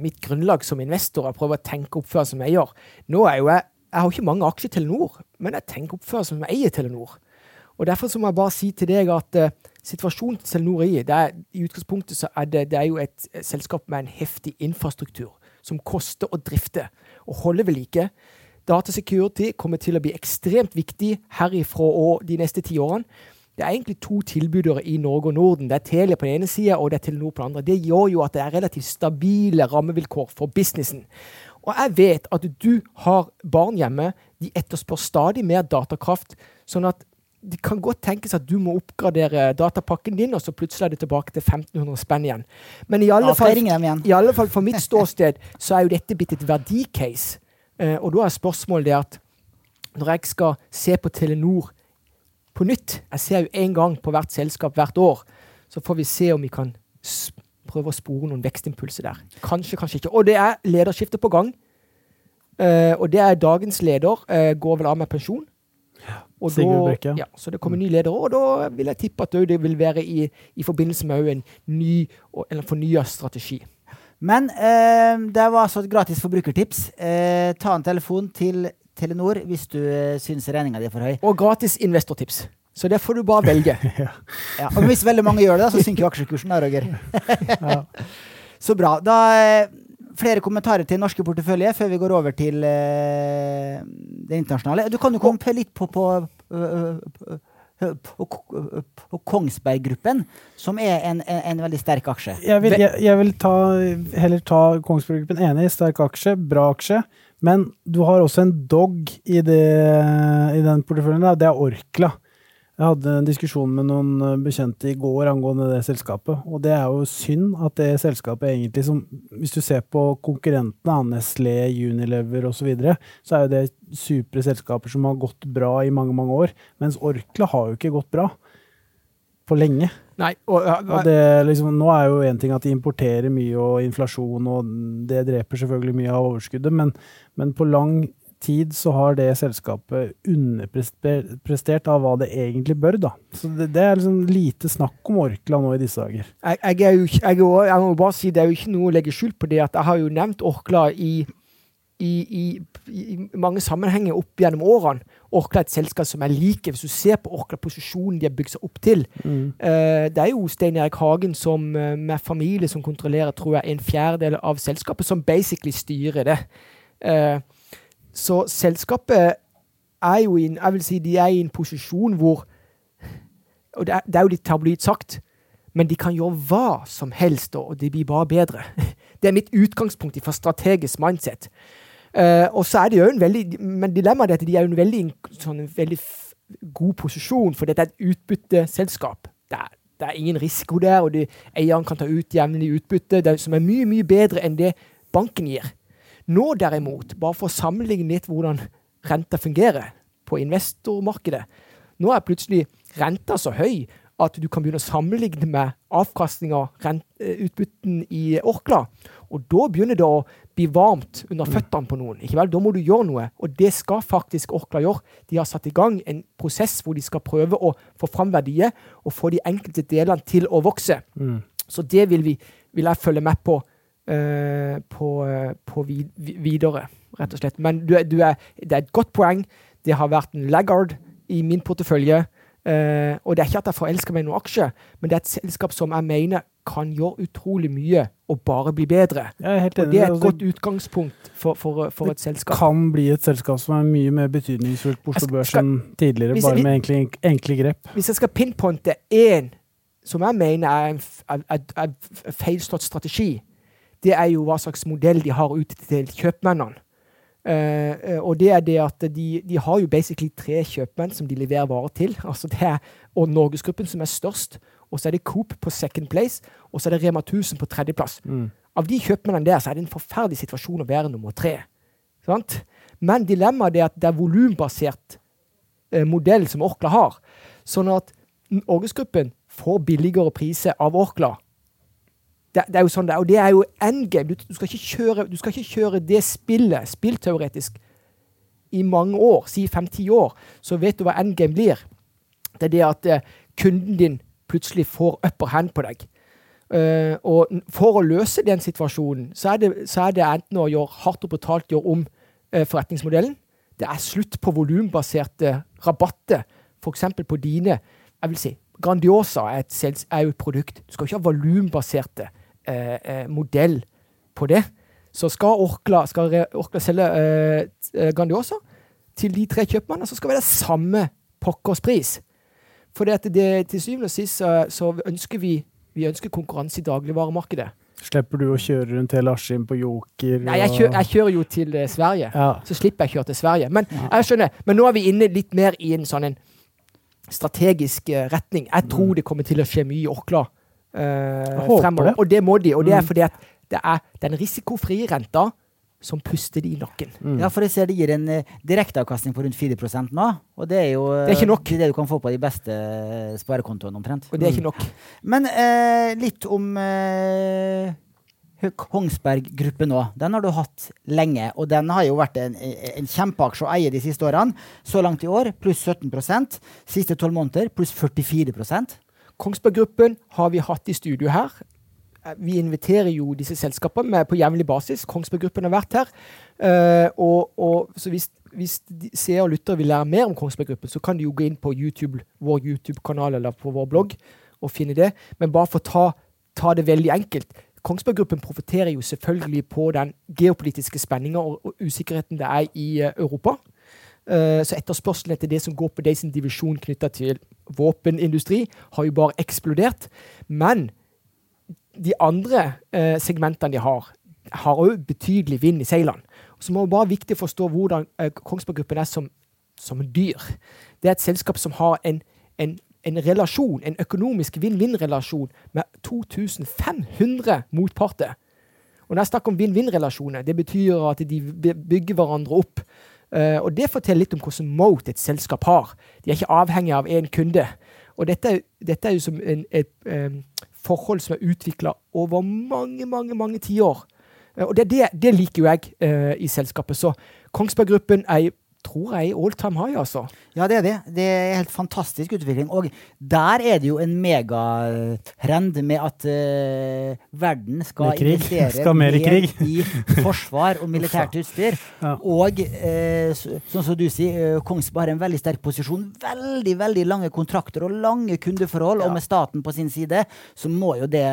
mitt grunnlag som investor og prøve å tenke oppføre som eier. Nå er jo jeg jeg har ikke mange aksjer i Telenor, men jeg tenker oppføre som eier Telenor. Og Derfor så må jeg bare si til deg at uh, situasjonen til Telenor i, det er, i utgangspunktet så er det, det er jo et selskap med en heftig infrastruktur som koster å drifte og holde ved like. Datasecurity kommer til å bli ekstremt viktig herifra og de neste ti årene. Det er egentlig to tilbydere i Norge og Norden. Det er Telia på den ene sida og det er Telenor på den andre. Det gjør jo at det er relativt stabile rammevilkår for businessen. Og jeg vet at du har barn hjemme. De etterspør stadig mer datakraft. sånn at det kan godt tenkes at du må oppgradere datapakken din, og så plutselig er det tilbake til 1500 spenn igjen. Men i alle, fall, i alle fall for mitt ståsted så er jo dette blitt et verdicase. Eh, og da er spørsmålet det at når jeg skal se på Telenor på nytt Jeg ser jo én gang på hvert selskap hvert år. Så får vi se om vi kan prøve å spore noen vekstimpulser der. Kanskje, kanskje ikke. Og det er lederskifte på gang. Uh, og det er dagens leder. Uh, går vel av med pensjon. Og Sigurd Brekke. Ja, så det kommer ny leder, og da vil jeg tippe at det vil være i, i forbindelse med en ny eller fornya strategi. Men eh, det var altså et gratis forbrukertips. Eh, ta en telefon til Telenor hvis du eh, syns regninga di er for høy. Og gratis investortips. Så det får du bare velge. <laughs> ja. ja. Og hvis veldig mange gjør det, så synker jo aksjekursen da, Roger. ja. <laughs> Så bra. Da eh, flere kommentarer til norske portefølje før vi går over til uh, det internasjonale. Du kan jo komme litt på, på uh, uh, og Kongsberg Gruppen, som er en, en, en, veldig sterk aksje. Jeg vil, jeg, jeg vil ta, heller ta Kongsberg Gruppen. Enig, sterk aksje, bra aksje. Men du har også en dog i, det, i den porteføljen. Det er Orkla. Jeg hadde en diskusjon med noen eh, bekjente i går angående det selskapet. Og det er jo synd at det selskapet egentlig som Hvis du ser på konkurrentene, Nestlé, Unilever osv., så, videre, så er jo det supre selskaper som har gått bra i mange, mange år. Mens Orkla har jo ikke gått bra på lenge. Nei, og, ja, og det, liksom, nå er jo én ting at de importerer mye og inflasjon, og det dreper selvfølgelig mye av overskuddet, men, men på lang tid så har det selskapet underprestert av hva det egentlig bør. da. Så Det, det er liksom lite snakk om Orkla nå i disse dager. Jeg, jeg, er jo, jeg, jeg, må bare si Det er jo ikke noe å legge skjul på det at jeg har jo nevnt Orkla i, i, i, i mange sammenhenger opp gjennom årene. Orkla er et selskap som er like. Hvis du ser på Orkla-posisjonen de har bygd seg opp til mm. uh, Det er jo Stein Erik Hagen som, uh, med familie som kontrollerer tror jeg, en fjerdedel av selskapet, som basically styrer det. Uh, så selskapet er jo i en, jeg vil si de er i en posisjon hvor Og det er, det er jo litt tabloid sagt, men de kan gjøre hva som helst, og det blir bare bedre. <laughs> Det er mitt utgangspunkt fra strategisk mindset. Uh, og så er det jo en veldig, Men dilemmaet er at de er jo en veldig, sånn, veldig god posisjon, for dette er et utbytteselskap. Det er, det er ingen risiko der, og de, eieren kan ta ut jevnlig utbytte, det, som er mye, mye bedre enn det banken gir. Nå derimot, bare for å sammenligne litt hvordan renta fungerer på investormarkedet, nå er plutselig renta så høy at du kan begynne å sammenligne med avkastninga, eh, utbytten i Orkla. Og da begynner det å bli varmt under føttene på noen. Ikke vel? Da må du gjøre noe, og det skal faktisk Orkla gjøre. De har satt i gang en prosess hvor de skal prøve å få fram verdier og få de enkelte delene til å vokse. Mm. Så det vil, vi, vil jeg følge med på, uh, på, uh, på vid, videre, rett og slett. Men du, du er, det er et godt poeng. Det har vært en laggard i min portefølje. Eh, og det er ikke at jeg forelsker meg i noen aksje, men det er et selskap som jeg mener kan gjøre utrolig mye og bare bli bedre. Er Og det er et Altså, godt utgangspunkt for, for, for et selskap. Det kan bli et selskap som er mye mer betydningsfullt på Oslo Børs enn tidligere, jeg, bare med enkle, enkle grep. Hvis jeg skal pinpointe én som jeg mener er en er feilslått strategi, det er jo hva slags modell de har ut til kjøpmennene. Eh, og det er det at de, de har jo basically tre kjøpmenn som de leverer varer til. Altså det er og Norgesgruppen som er størst, og så er det Coop på second place, og så er det Rema 1000 på tredjeplass. Mm. Av de kjøpmennene der så er det en forferdelig situasjon å være nummer tre. Sant? Men dilemmaet er at det er volumbasert eh, modell som Orkla har. Sånn at Norgesgruppen får billigere priser av Orkla. Det, det er jo sånn det er, og det er jo endgame. Du, du, skal kjøre, du skal ikke kjøre det spillet, spillteoretisk, i mange år, si fem-ti år, så vet du hva endgame blir. Det er det at eh, kunden din plutselig får upper hand på deg. Uh, og for å løse den situasjonen, så er det, så er det enten å gjøre hardt og brutalt gjøre om uh, forretningsmodellen. Det er slutt på volumbaserte rabatter, f.eks. på dine jeg vil si, Grandiosa er, et, er jo et produkt. Du skal ikke ha volumbaserte eh, eh, modell på det. Så skal Orkla, skal Orkla selge eh, eh, Grandiosa til de tre kjøpmennene, så skal det være samme pokkers pris. For det det, til syvende og sist så, så ønsker vi, vi ønsker konkurranse i dagligvaremarkedet. Slipper du å kjøre rundt hele Askim på Joker? Nei, jeg, kjører, jeg kjører jo til eh, Sverige. Ja. Så slipper jeg å kjøre til Sverige. Men jeg skjønner, men nå er vi inne litt mer i en sånn en strategisk eh, retning. Jeg tror det kommer til å skje mye i Orkla eh, fremover. det. Og det må de. Og det er Mm. fordi at det er den risikofrie renta som puster de i nakken. Mm. Ja, for jeg ser det gir en uh, direkteavkastning på rundt 4% nå. Og det er jo eh, Det er ikke nok. det du kan få på de beste eh, sparekontoene, omtrent. Og det er ikke nok. Men eh, litt om eh, Kongsberg-gruppen nå. Den har du hatt lenge, og den har jo vært en, en kjempeaksje å eie de siste årene. Så langt i år pluss 17% Siste tolv måneder pluss 44 Kongsberg Gruppen har vi hatt i studio her. Eh, Vi inviterer jo disse selskapene på jevnlig basis. Kongsberg Gruppen har vært her. Eh, og, og, så hvis, hvis seere og lyttere vil lære mer om Kongsberg Gruppen, så kan de jo gå inn på YouTube, vår YouTube-kanal eller på vår blogg og finne det. Men bare for å ta, ta det veldig enkelt. Kongsberg Gruppen profitterer jo selvfølgelig på den geopolitiske spenninga og, og usikkerheten det er i eh, Europa. Eh, så etterspørselen etter det som går på de sin divisjon knytta til våpenindustri, har jo bare eksplodert. Men de andre eh, segmentene de har, har òg betydelig vind i seilene. Så må det bare viktig å forstå hvordan eh, Kongsberg Gruppen er som, som dyr. Det er et selskap som har en, en, en relasjon, en økonomisk vinn-vinn-relasjon med 2500 motparter. Og når jeg snakker om vinn-vinn-relasjoner, det betyr at de bygger hverandre opp. Eh, og det forteller litt om hvordan mote et selskap har. De er ikke avhengig av én kunde. Og dette, dette er jo som en, et em, forhold som er utvikla over mange, mange mange tiår. Eh, og det, det, det liker jo jeg uh, i selskapet. Så Kongsberg Gruppen er, tror jeg, all time high, altså. Ja, det er det. Det er helt fantastisk utvikling. Og der er det jo en megatrend med at uh, verden skal investere <laughs> Skal mer i i forsvar og <laughs> militært utstyr. Ja. Og uh, sånn som du sier, uh, Kongsberg har en veldig sterk posisjon. Veldig veldig lange kontrakter og lange kundeforhold. Ja. Og med staten på sin side, så må jo det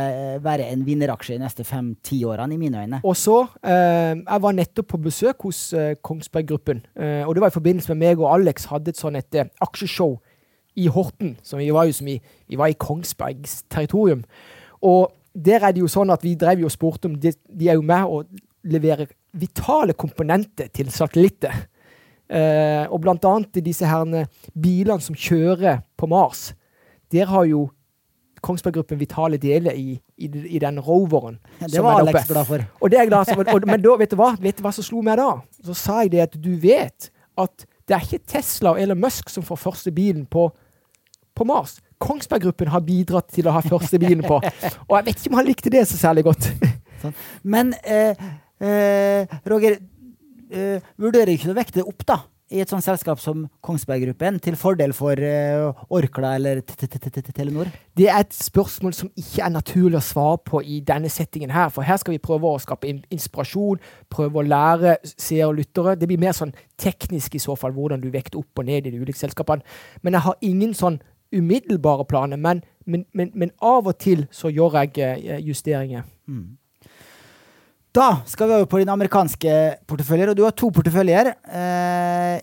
være en vinneraksje de neste fem-ti årene, i mine øyne. Og så Jeg var nettopp på besøk hos Kongsberg Gruppen. Og det var i forbindelse med meg og Alex hadde et sånn et eh, aksjeshow i Horten. Som vi var jo som i, vi var i Kongsbergs territorium. Og der er det jo sånn at vi drev jo og spurte om de, de er jo med og leverer vitale komponenter til satellitter. Uh, og blant annet disse herne bilene som kjører på Mars. Der har jo Kongsberg Gruppen vitale deler i, i, i den roveren. Det som var Alex glad for. Og det er jeg glad for. Men da, vet du hva Vet du hva som slo meg da? Så sa jeg det at du vet at det er ikke Tesla og Elon Musk som får første bilen på, på Mars. Kongsberg Gruppen har bidratt til å ha første bilen på. <laughs> Og jeg vet ikke om han likte det så særlig godt. <laughs> Men eh, Eh, Roger, eh, vurderer ikke å vekte opp, da? I et sånt selskap som Kongsberg Gruppen, til fordel for eh, Orkla eller Telenor? Det er et spørsmål som ikke er naturlig å svare på i denne settingen her. For her skal vi prøve å skape inspirasjon, prøve å lære seere og lyttere. Det blir mer sånn teknisk i så fall, hvordan du vekter opp og ned i de ulike selskapene. Men jeg har ingen sånn umiddelbare planer. Men, men, men, men av og til så gjør jeg eh, justeringer. Mm. Da skal vi over på dine amerikanske porteføljer, og du har to porteføljer. Eh,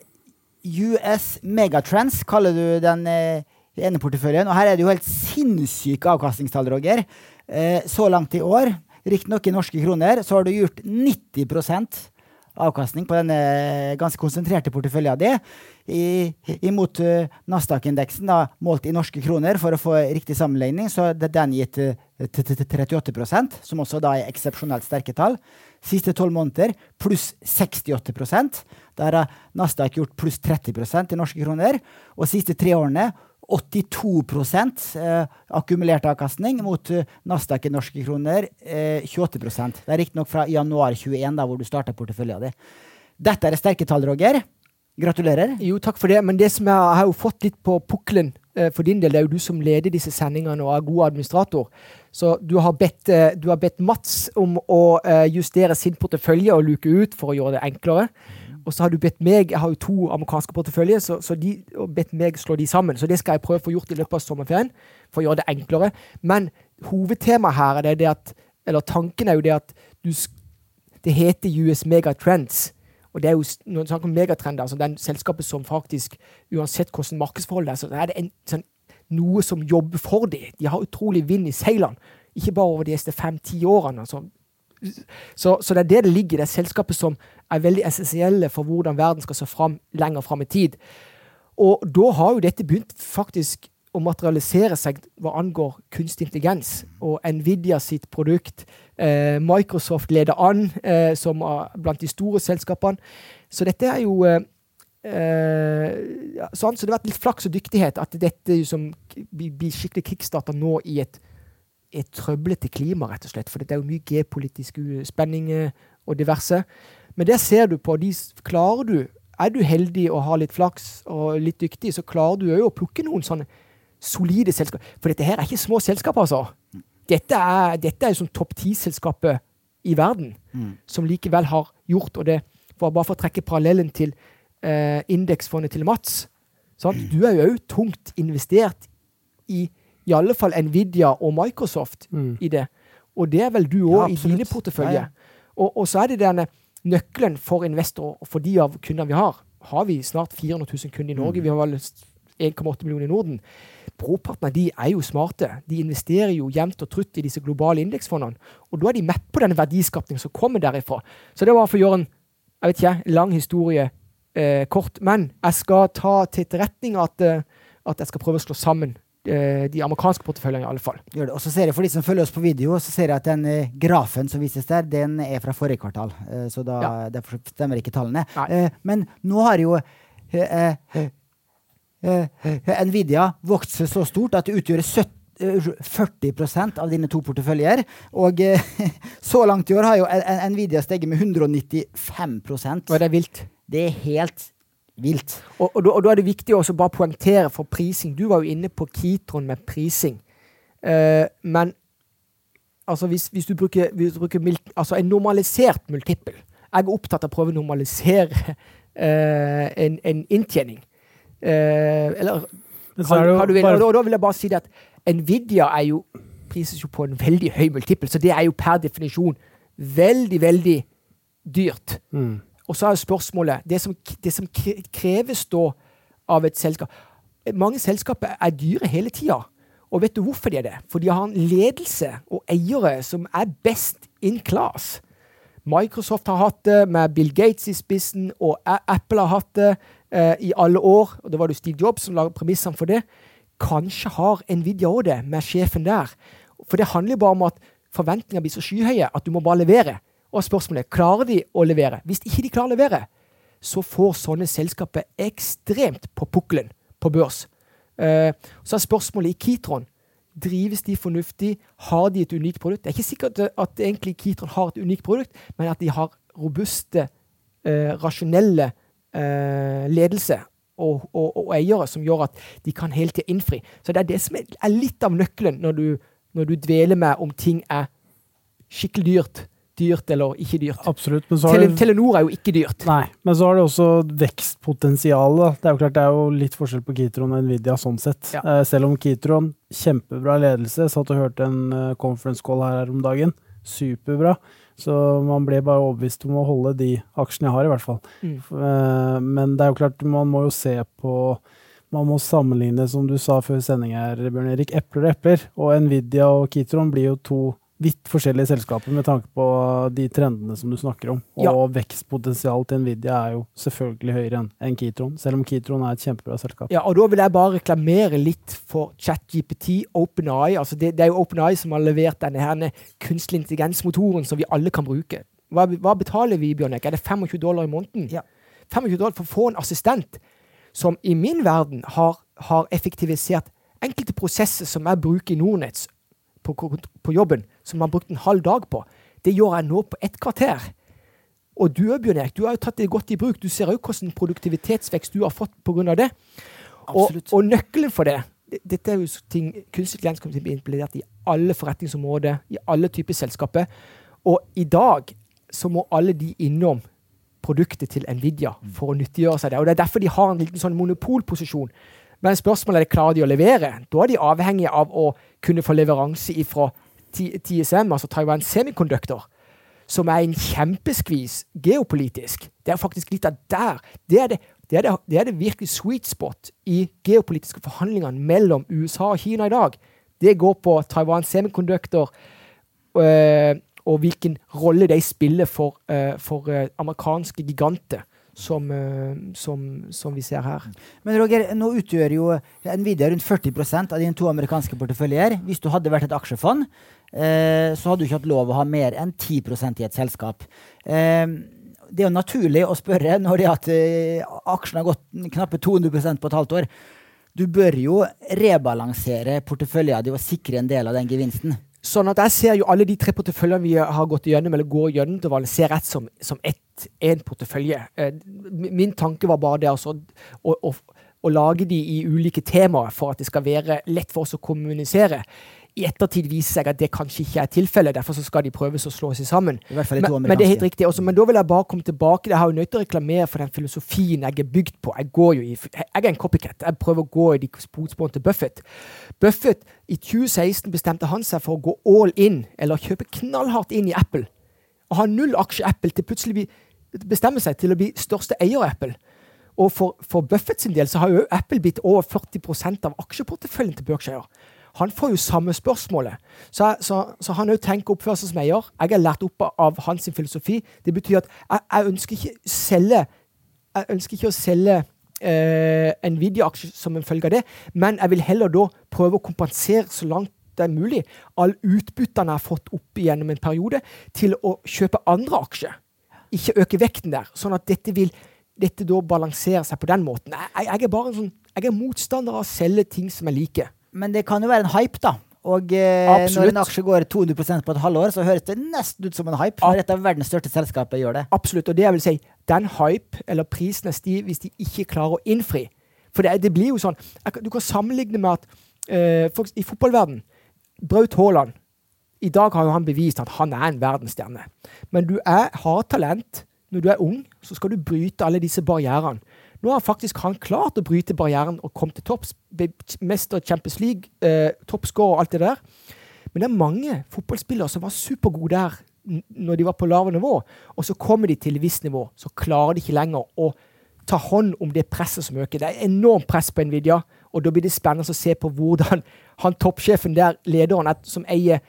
US Megatrends kaller du den eh, ene porteføljen. Og her er det jo helt sinnssyke avkastningstall, Roger. Eh, så langt i år, riktignok i norske kroner, så har du gjort 90 avkastning på denne ganske konsentrerte porteføljen din, imot uh, Nasdaq-indeksen, målt i norske kroner, for å få riktig sammenligning, så er den gitt uh, 38% som også da er eksepsjonelt sterke tall. Siste tolv måneder pluss 68% Der har Nasdaq gjort pluss 30% i norske kroner. Og siste tre årene 82 eh, akkumulert avkastning mot eh, Nasdaq i norske kroner eh, 28 Det er riktignok fra januar 21, da, hvor du starta porteføljen din. Dette er sterke tall, Roger. Gratulerer. Jo, takk for det. Men det som jeg, jeg har jo fått litt på pukkelen eh, for din del, det er jo du som leder disse sendingene og er god administrator. Så du har bedt, eh, du har bedt Mats om å eh, justere sin portefølje og luke ut for å gjøre det enklere. Og så har du bedt meg Jeg har jo to amerikanske porteføljer, så, så de, og bedt meg slå de sammen. Så det skal jeg prøve å få gjort i løpet av sommerferien for å gjøre det enklere. Men hovedtemaet her er det, at Eller tanken er jo det at du, det heter US Megatrends. Og det er jo når snakker om megatrender, altså den selskapet som faktisk, uansett hvordan markedsforholdet er, så er det en, sånn, noe som jobber for dem. De har utrolig vind i seilene. Ikke bare over de neste fem-ti årene. Altså. Så, så, det er det det ligger i. Det er selskapet som er veldig essensielle for hvordan verden skal se fram lenger fram i tid. Og da har jo dette begynt faktisk å materialisere seg hva angår kunstig intelligens. Og Nvidia sitt produkt. Eh, Microsoft leder an eh, som blant de store selskapene. Så dette er jo eh, sånn, så det har vært litt flaks og dyktighet at dette som blir skikkelig kickstarta nå i et, et trøblete klima, rett og slett. For det er jo mye geopolitisk spenning og diverse. Men det ser du på. De klarer du Er du heldig og har litt flaks og litt dyktig, så klarer du òg å plukke noen sånne solide selskap. For dette her er ikke små selskaper, altså. Dette er, dette er som topp ti-selskapet i verden, mm. som likevel har gjort, og det for bare for å trekke parallellen til eh, indeksfondet til Mats. Sant? Du er jo òg tungt investert i i alle fall Nvidia og Microsoft mm. i det. Og det er vel du òg ja, i dine porteføljer. Ja, ja. og, og, så er det denne nøkkelen for investorer og for de av kundene vi har. Har vi snart 400 000 kunder i Norge? Mm. Vi har vel 1,8 millioner i Norden. Brorparten av de er jo smarte. De investerer jo jevnt og trutt i disse globale indeksfondene. Og da er de med på denne verdiskapningen som kommer derifra. Så det var for å gjøre en jeg vet ikke, lang historie eh, kort. Men jeg skal ta til etterretning at, eh, at jeg skal prøve å slå sammen de amerikanske porteføljene, i alle fall. Gjør det. Og så ser jeg For de som følger oss på video, så ser jeg at den eh, grafen som vises der, den er fra forrige kvartal. Eh, så da, ja. derfor stemmer ikke tallene. Eh, men nå har jo Nvidia vokst så stort at det utgjør 70 40 av dine to porteføljer. Og <laughs> så langt i år har jo Nvidia steget med 195% Og det er vilt. Det er helt vilt. Og, og, og, da er det viktig å bare poengtere for prising. Du var jo inne på Kitron med prising. Uh, men altså hvis, hvis, du bruker, hvis du bruker altså en normalisert multiple Jeg er opptatt av å prøve å normalisere uh, en, en, inntjening. Uh, eller hva, hva du vil. Og da, da vil jeg bare si det at Nvidia er jo prises jo på en veldig høy multiple, så det er jo per definisjon veldig, veldig dyrt. Mm. Og så er spørsmålet Det som, det som kreves da av et selskap Mange selskaper er dyre hele tida. Og vet du hvorfor de er det? For de har en ledelse og eiere som er best in class. Microsoft har hatt det med Bill Gates i spissen, og Apple har hatt det eh, i alle år. Og det var det Steve Jobs som laget premissene for det. Kanskje har Nvidia òg det, med sjefen der. For det handler jo bare om at forventningene blir så skyhøye at du må bare levere. Og spørsmålet er klarer de å levere. Hvis ikke de klarer å levere, så får sånne selskaper ekstremt på pukkelen på børs. Uh, så er spørsmålet i Kitron Drives de fornuftig? Har de et unikt produkt? Det er ikke sikkert at, egentlig Kitron har et unikt produkt, men at de har robuste, eh, rasjonelle eh, ledelse og, og, og, eiere som gjør at de kan hele tida innfri. Så det er det som er litt av nøkkelen når du, når du dveler med om ting er skikkelig dyrt dyrt eller ikke dyrt. Absolutt. Tele Telenor er jo ikke dyrt. Nei, men så har det også vekstpotensial. Det er jo klart det er jo litt forskjell på Kitron og Nvidia sånn sett. Ja. Eh, selv om Kitron, kjempebra ledelse, satt og hørte en uh, conference call her om dagen. Superbra. Så man ble bare overbevist om å holde de aksjene jeg har, i hvert fall. Mm. Uh, men det er jo klart, man må jo se på man må sammenligne, som du sa før sending her, Bjørn Erik, epler og epler. Og Nvidia og Kitron blir jo to vidt forskjellige selskaper med tanke på de trendene som du snakker om. Og ja. vekstpotensialet til Nvidia er jo selvfølgelig høyere enn Kitron, selv om Kitron er et kjempebra selskap. Ja, og da vil jeg bare reklamere litt for ChatGPT, OpenAI. Altså det, det, er jo OpenAI som har levert denne her kunstig intelligens-motoren som vi alle kan bruke. Hva, hva betaler vi, Bjørnek? Er det 25 dollar i måneden? Ja. 25 dollar for å få en assistent som i min verden har, har effektivisert enkelte prosesser som jeg bruker i Nordnetts på, på, jobben, som han brukte en halv dag på, det gjør jeg nå på ett kvarter. Og du Bjørn Erik, du har jo tatt det godt i bruk. Du ser òg hvordan produktivitetsvekst du har fått pga. det. Og, og, nøkkelen for det Dette er jo ting kunstig intelligens kommer til å bli implementert i alle forretningsområder, i alle typer selskaper. Og i dag så må alle de innom produktet til Nvidia for å nyttiggjøre seg det. Og Det er derfor de har en liten sånn monopolposisjon. Men spørsmålet er klarer de å levere. Da er de avhengige av å kunne få leveranse fra TSM, altså Taiwan Semiconductor, som er en kjempeskvis geopolitisk. Det er faktisk litt av der. Det er det, det, er det, det er virkelig sweet spot i geopolitiske forhandlingene mellom USA og Kina i dag. Det går på Taiwan Semiconductor øh, og hvilken rolle de spiller for, øh, for øh, amerikanske giganter som, eh, som, som, vi ser her. Men Roger, nå utgjør jo Nvidia rundt 40% av dine to amerikanske porteføljer. Hvis du hadde vært et aksjefond, eh, så hadde du ikke hatt lov å ha mer enn 10% i et selskap. Eh, det er jo naturlig å spørre når det at eh, aksjen har gått knappe 200% på et halvt år. Du bør jo rebalansere porteføljen din og sikre en del av den gevinsten. Sånn at jeg ser jo alle de tre porteføljene vi har gått igjennom, eller går gjennom til valg, ser rett som, som ett, én portefølje. Eh, min tanke var bare det altså, å, å, å, lage de i ulike temaer for at det skal være lett for oss å kommunisere i ettertid viser seg at det kanskje ikke er tilfellet. Derfor så skal de prøves å slå seg sammen. Men, men, det er helt riktig. Også, men da vil jeg bare komme tilbake. Jeg har jo nødt til å reklamere for den filosofien jeg er bygd på. Jeg, går jo i, jeg er en copycat. Jeg prøver å gå i de fotsporene til Buffett. Buffett i 2016 bestemte han seg for å gå all in, eller kjøpe knallhardt inn i Apple. Og ha null aksje Apple til plutselig bestemme seg til å bli største eier av Apple. Og for, for Buffett sin del så har jo Apple blitt over 40% av aksjeporteføljen til Berkshire han får jo samme spørsmålet. Så, så, så han òg tenker seg som eier. Jeg er lært opp av hans filosofi. Det betyr at jeg, jeg ønsker ikke selge jeg ønsker ikke å selge eh, en videoaksje som en følge av det, men jeg vil heller da prøve å kompensere så langt det er mulig all utbyttene jeg har fått opp igjennom en periode, til å kjøpe andre aksjer. Ikke øke vekten der. Sånn at dette vil dette da balansere seg på den måten. Jeg, jeg er bare en sånn, jeg er motstander av å selge ting som jeg liker. Men det kan jo være en hype, da. Og eh, når en aksje går 200% på et halvår, så høres det nesten ut som en hype. Når et av verdens største selskaper gjør det. Absolutt. Og det jeg vil si, den hype, eller prisen er stiv hvis de ikke klarer å innfri. For det, det blir jo sånn Du kan sammenligne med at folk i fotballverden Braut Haaland I dag har jo han bevist at han er en verdensstjerne. Men du er, har talent. Når du er ung, så skal du bryte alle disse barrierene. Nå har faktisk han klart å bryte barrieren og komme til topps. Mester Champions League, eh, toppscorer og alt det der. Men det er mange fotballspillere som var supergode der når de var på lave nivå, og så kommer de til et visst nivå. Så klarer de ikke lenger å ta hånd om det presset som øker. Det er enormt press på Nvidia, og da blir det spennende å se på hvordan <laughs> han toppsjefen der, lederen som eier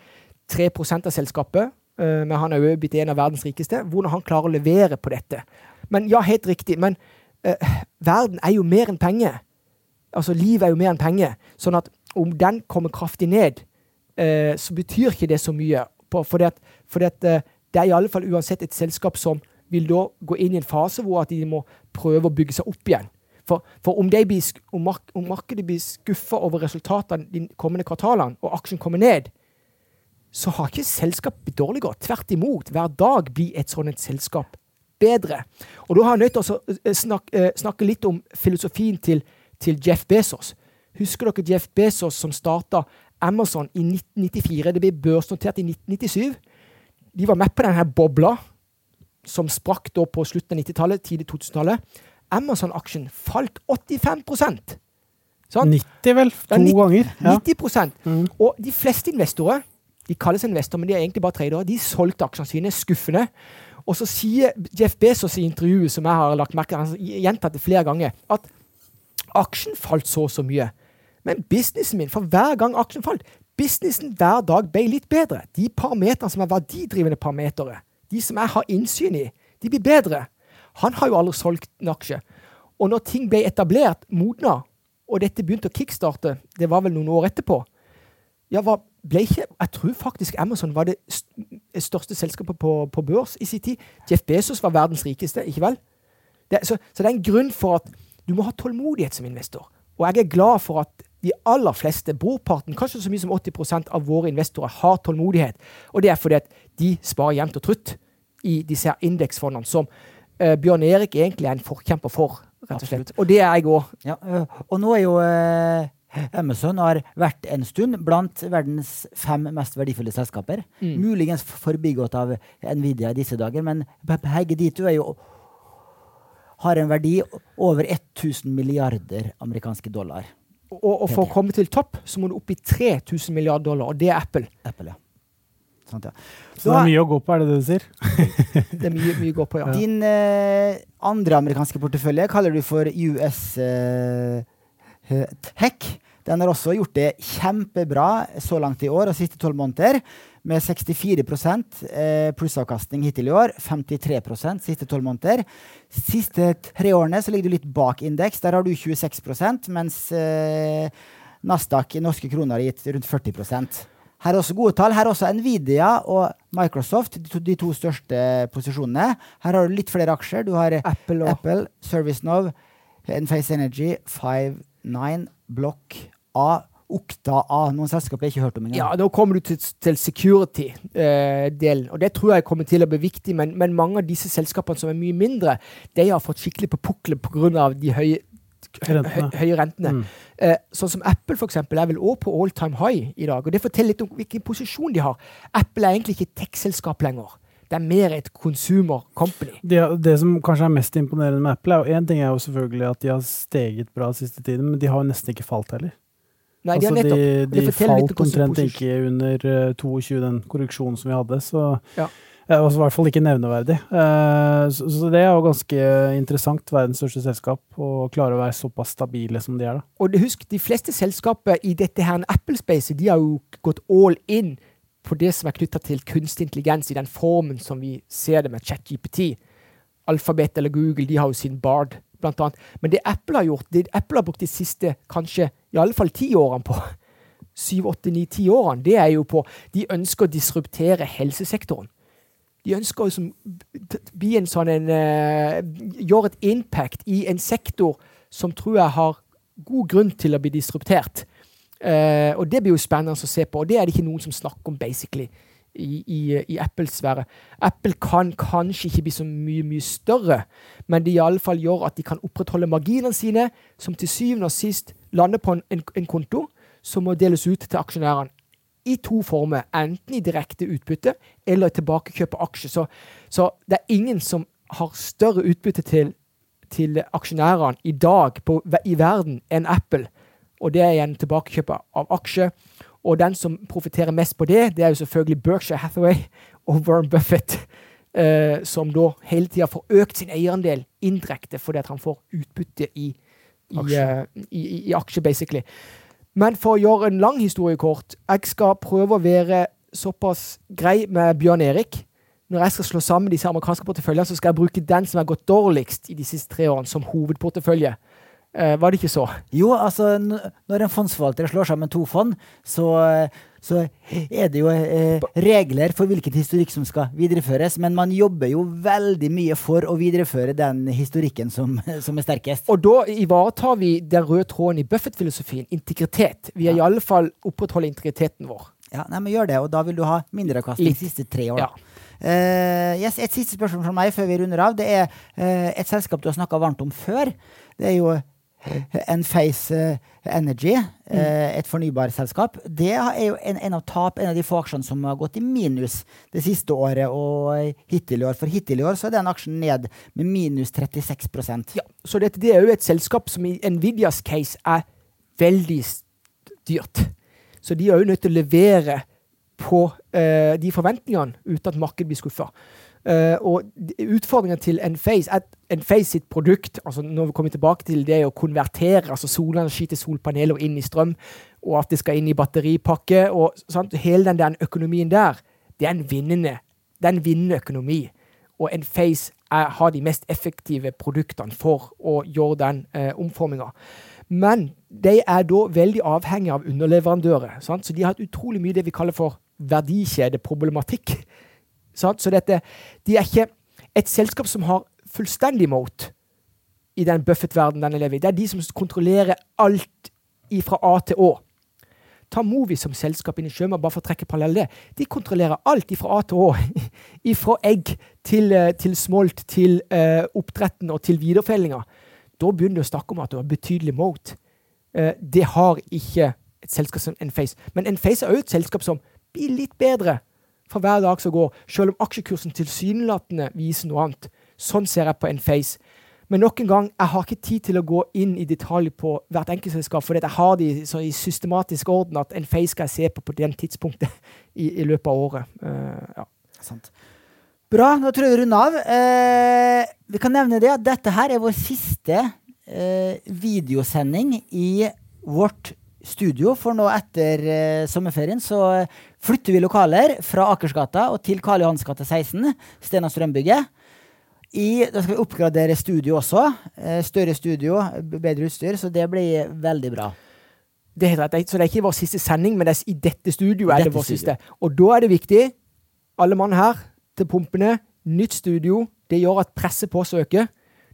3 av selskapet, eh, men han er jo blitt en av verdens rikeste, hvordan han klarer å levere på dette. Men ja, helt riktig. men eh, verden er jo mer enn penger. Altså, livet er jo mer enn penger. Sånn at om den kommer kraftig ned, eh, så betyr ikke det så mye. For det, for det, eh, det er i alle fall uansett et selskap som vil da gå inn i en fase hvor at de må prøve å bygge seg opp igjen. For, for om, blir, om, mark om markedet blir skuffa over resultatene de kommende kvartalene, og aksjen kommer ned, så har ikke selskapet blitt dårligere. Tvert imot. Hver dag blir et sånt et selskap bedre. Og da har jeg nødt til å eh, snakke, eh, snakke litt om filosofien til, til Jeff Bezos. Husker dere Jeff Bezos som starta Amazon i 1994? Det ble børsnotert i 1997. De var med på denne bobla som sprakk da på slutten av 90-tallet, tidlig 2000-tallet. Amazon-aksjen falt 85 sånn? 90 vel? To Ja, 90 ganger. Ja. 90 Mm. Og de fleste investorer de kalles investorer, men de er egentlig bare tradere. De solgte aksjene sine skuffende. Og så sier Jeff Bezos i intervjuet som jeg har lagt merke til, gjentatt det flere ganger, at aksjen falt så og så mye. Men businessen min, for hver gang aksjen falt, businessen hver dag ble litt bedre. De parametrene som er verdidrivende parametere, de som jeg har innsyn i, de blir bedre. Han har jo aldri solgt en aksje. Og når ting ble etablert, modna, og dette begynte å kickstarte, det var vel noen år etterpå, ja, hva ble ikke Jeg tror faktisk Amazon var det st- største selskapet på, på børs i sin tid. Jeff Bezos var verdens rikeste, ikke vel? Det, så, så det er en grunn for at du må ha tålmodighet som investor. Og jeg er glad for at de aller fleste, brorparten, kanskje så mye som 80% av våre investorer, har tålmodighet. Og det er fordi at de sparer jevnt og trutt i disse her indeksfondene, som uh, Bjørn Erik egentlig er en forkjemper for, rett og slett. Og det er jeg òg. Ja, ø, og nå er jo eh, Amazon har vært en stund blant verdens fem mest verdifulle selskaper. Mm. Muligens forbigått av Nvidia i disse dager, men be- begge de to er jo har en verdi over 1000 milliarder amerikanske dollar. Og, og for å komme til topp, så må du opp i 3000 milliarder dollar, og det er Apple. Apple, ja. Sånt, ja. Så det er mye å gå på, er det det du sier? <laughs> Det er mye, mye å gå på, ja. Din eh, andre amerikanske portefølje kaller du for US eh, Tech. Den har også gjort det kjempebra så langt i år og siste tolv måneder. Med 64 eh, plussavkastning hittil i år. 53% siste tolv måneder. Siste tre årene så ligger du litt bak indeks. Der har du 26 mens eh, Nasdaq i norske kroner har gitt rundt 40 her er også gode tall. Her er også Nvidia og Microsoft, de to, de to største posisjonene. Her har du litt flere aksjer. Du har Apple og Apple, ServiceNov, Enface Energy, Five9, Block A, Okta A. Noen selskaper jeg ikke hørt om engang. Ja, nå kommer du til, til security-delen, og det tror jeg kommer til å bli viktig. Men, men mange av disse selskapene som er mye mindre, de har fått skikkelig på pukkelen pga. de høye, Rentene. Høy, høye rentene. Mm. Eh, sånn som Apple for eksempel, er vel også på all time high i dag. og Det forteller litt om hvilken posisjon de har. Apple er egentlig ikke et tech-selskap lenger. Det er mer et consumer company. Det, det som kanskje er mest imponerende med Apple, er jo én ting er jo selvfølgelig at de har steget bra siste tiden, men de har jo nesten ikke falt heller. Nei, de altså, de, de falt om omtrent ikke under eh, 22, den korreksjonen som vi hadde. Så Ja. Eh, altså, I hvert fall ikke nevneverdig. Eh, så, så det er jo ganske interessant, verdens største selskap, å klare å være såpass stabile som de er. da. Og husk, de fleste selskaper i dette her Apple-spacet, de har jo gått all in på det som er knytta til kunstig intelligens i den formen som vi ser det med ChatGPT. Alphabet eller Google, de har jo sin Bard, blant annet. Men det Apple har gjort, det Apple har brukt de siste kanskje i alle fall ti årene på, <laughs> syv, åtte, ni, ti årene, det er jo på De ønsker å disruptere helsesektoren. De ønsker å bli en sånn en eh, Gjøre et impact i en sektor som tror jeg har god grunn til å bli disruptert. Eh, og det blir jo spennende å se på, og det er det ikke noen som snakker om, basically, i, i, i Apples sfære. Apple kan kanskje ikke bli så mye, mye større, men det i alle fall gjør at de kan opprettholde marginene sine, som til syvende og sist lander på en, en, en konto som må deles ut til aksjonærene i to former. Enten i direkte utbytte eller i tilbakekjøp av aksjer. Så, så det er ingen som har større utbytte til, til aksjonærene i dag på, i verden enn Apple. Og det er igjen tilbakekjøp av aksjer. Og den som profitterer mest på det, det er jo selvfølgelig Berkshire Hathaway og Warren Buffett. Eh, som da hele tida får økt sin eierandel indirekte fordi at han får utbytte i, i, Aksjer. eh, i, i, i aksjer, basically. Men for å gjøre en lang historie kort, jeg skal prøve å være såpass grei med Bjørn Erik. Når jeg skal slå sammen disse amerikanske porteføljene, så skal jeg bruke den som har gått dårligst i de siste tre årene, som hovedportefølje. Eh, var det ikke så? Jo, altså når en fondsforvalter slår sammen to fond, så så er det jo eh, regler for hvilken historikk som skal videreføres. Men man jobber jo veldig mye for å videreføre den historikken som, <laughs> som er sterkest. Og da ivaretar vi den røde tråden i Buffett-filosofien, integritet. Vi er Ja. i alle fall opprettholder integriteten vår. Ja, nei, men gjør det, og da vil du ha mindreavkastning de siste tre år. Ja. Eh, yes, et siste spørsmål fra meg før vi runder av. Det er uh, et selskap du har snakka varmt om før. Det er jo Enphase Face Energy, eh, et fornybarselskap. Det er jo en, en av tap, en av de få aksjene som har gått i minus det siste året og eh, hittil i år. For hittil i år så er den aksjen ned med minus 36 Ja, så dette det er jo et selskap som i Nvidias case er veldig dyrt. Så de er jo nødt til å levere på eh, de forventningene uten at markedet blir skuffa. Eh, og utfordringen til Enphase er sitt produkt altså når vi kommer tilbake til det å konvertere altså solenergi til solpaneler inn i strøm, og at det skal inn i batteripakke og sant? Hele den der økonomien der, det er en vinnende, det er en vinnende økonomi. Og Enphase er, har de mest effektive produktene for å gjøre den uh, omforminga. Men de er da veldig avhengige av underleverandører. Sant? Så de har hatt utrolig mye det vi kaller for verdikjedeproblematikk. Sant? Så dette, de er ikke et selskap som har fullstendig mote i den Buffett-verdenen den lever i. Det er de som kontrollerer alt fra A til Å. Ta Movi som selskap inn i sjømat, bare for å trekke parallell det. De kontrollerer alt fra A til Å. <laughs> Fra egg til, eh, til smolt, til uh, oppdretten og til viderefellinga. Da begynner du å snakke om at du har betydelig mote. Uh, det har ikke et selskap som Enface. Men Enface er òg et selskap som blir litt bedre for hver dag som går, selv om aksjekursen tilsynelatende viser noe annet. Sånn ser jeg på en face. Men nok en gang, jeg har ikke tid til å gå inn i detalj på hvert enkeltselskap, for jeg har de i systematisk orden at en face skal jeg se på på den tidspunktet i, i løpet av året. Uh, ja. Sant. Bra, nå tror jeg vi runder av. Eh, vi kan nevne det at dette her er vår siste eh, videosending i vårt studio. For nå etter eh, sommerferien så flytter vi lokaler fra Akersgata og til Karl Johans gate 16, Stena Strømbygget. I, da skal vi oppgradere studio også. Eh, større studio, bedre utstyr, så det blir veldig bra. Det er helt rett. Så det er ikke vår siste sending, men det er, i dette studioet er Dette det vår studio. siste. Og da er det viktig, alle mann her, til pumpene, nytt studio. Det gjør at presset på oss øker.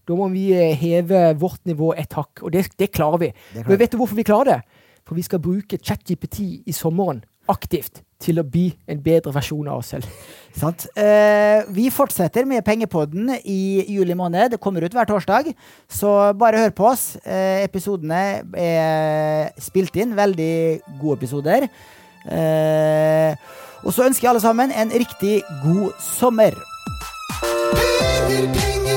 Da må vi eh, heve vårt nivå et hakk, og det, det klarer vi. Det klarer Men vet du hvorfor vi klarer det? For vi skal bruke ChatGPT i sommeren aktivt til å bli en bedre versjon av oss selv. <laughs> Sant? Eh, vi fortsetter med Pengepodden i juli måned. Det kommer ut hver torsdag. Så bare hør på oss. Eh, episodene er spilt inn. Veldig gode episoder. Eh, og så ønsker jeg alle sammen en riktig god sommer. Penger, penger, penger,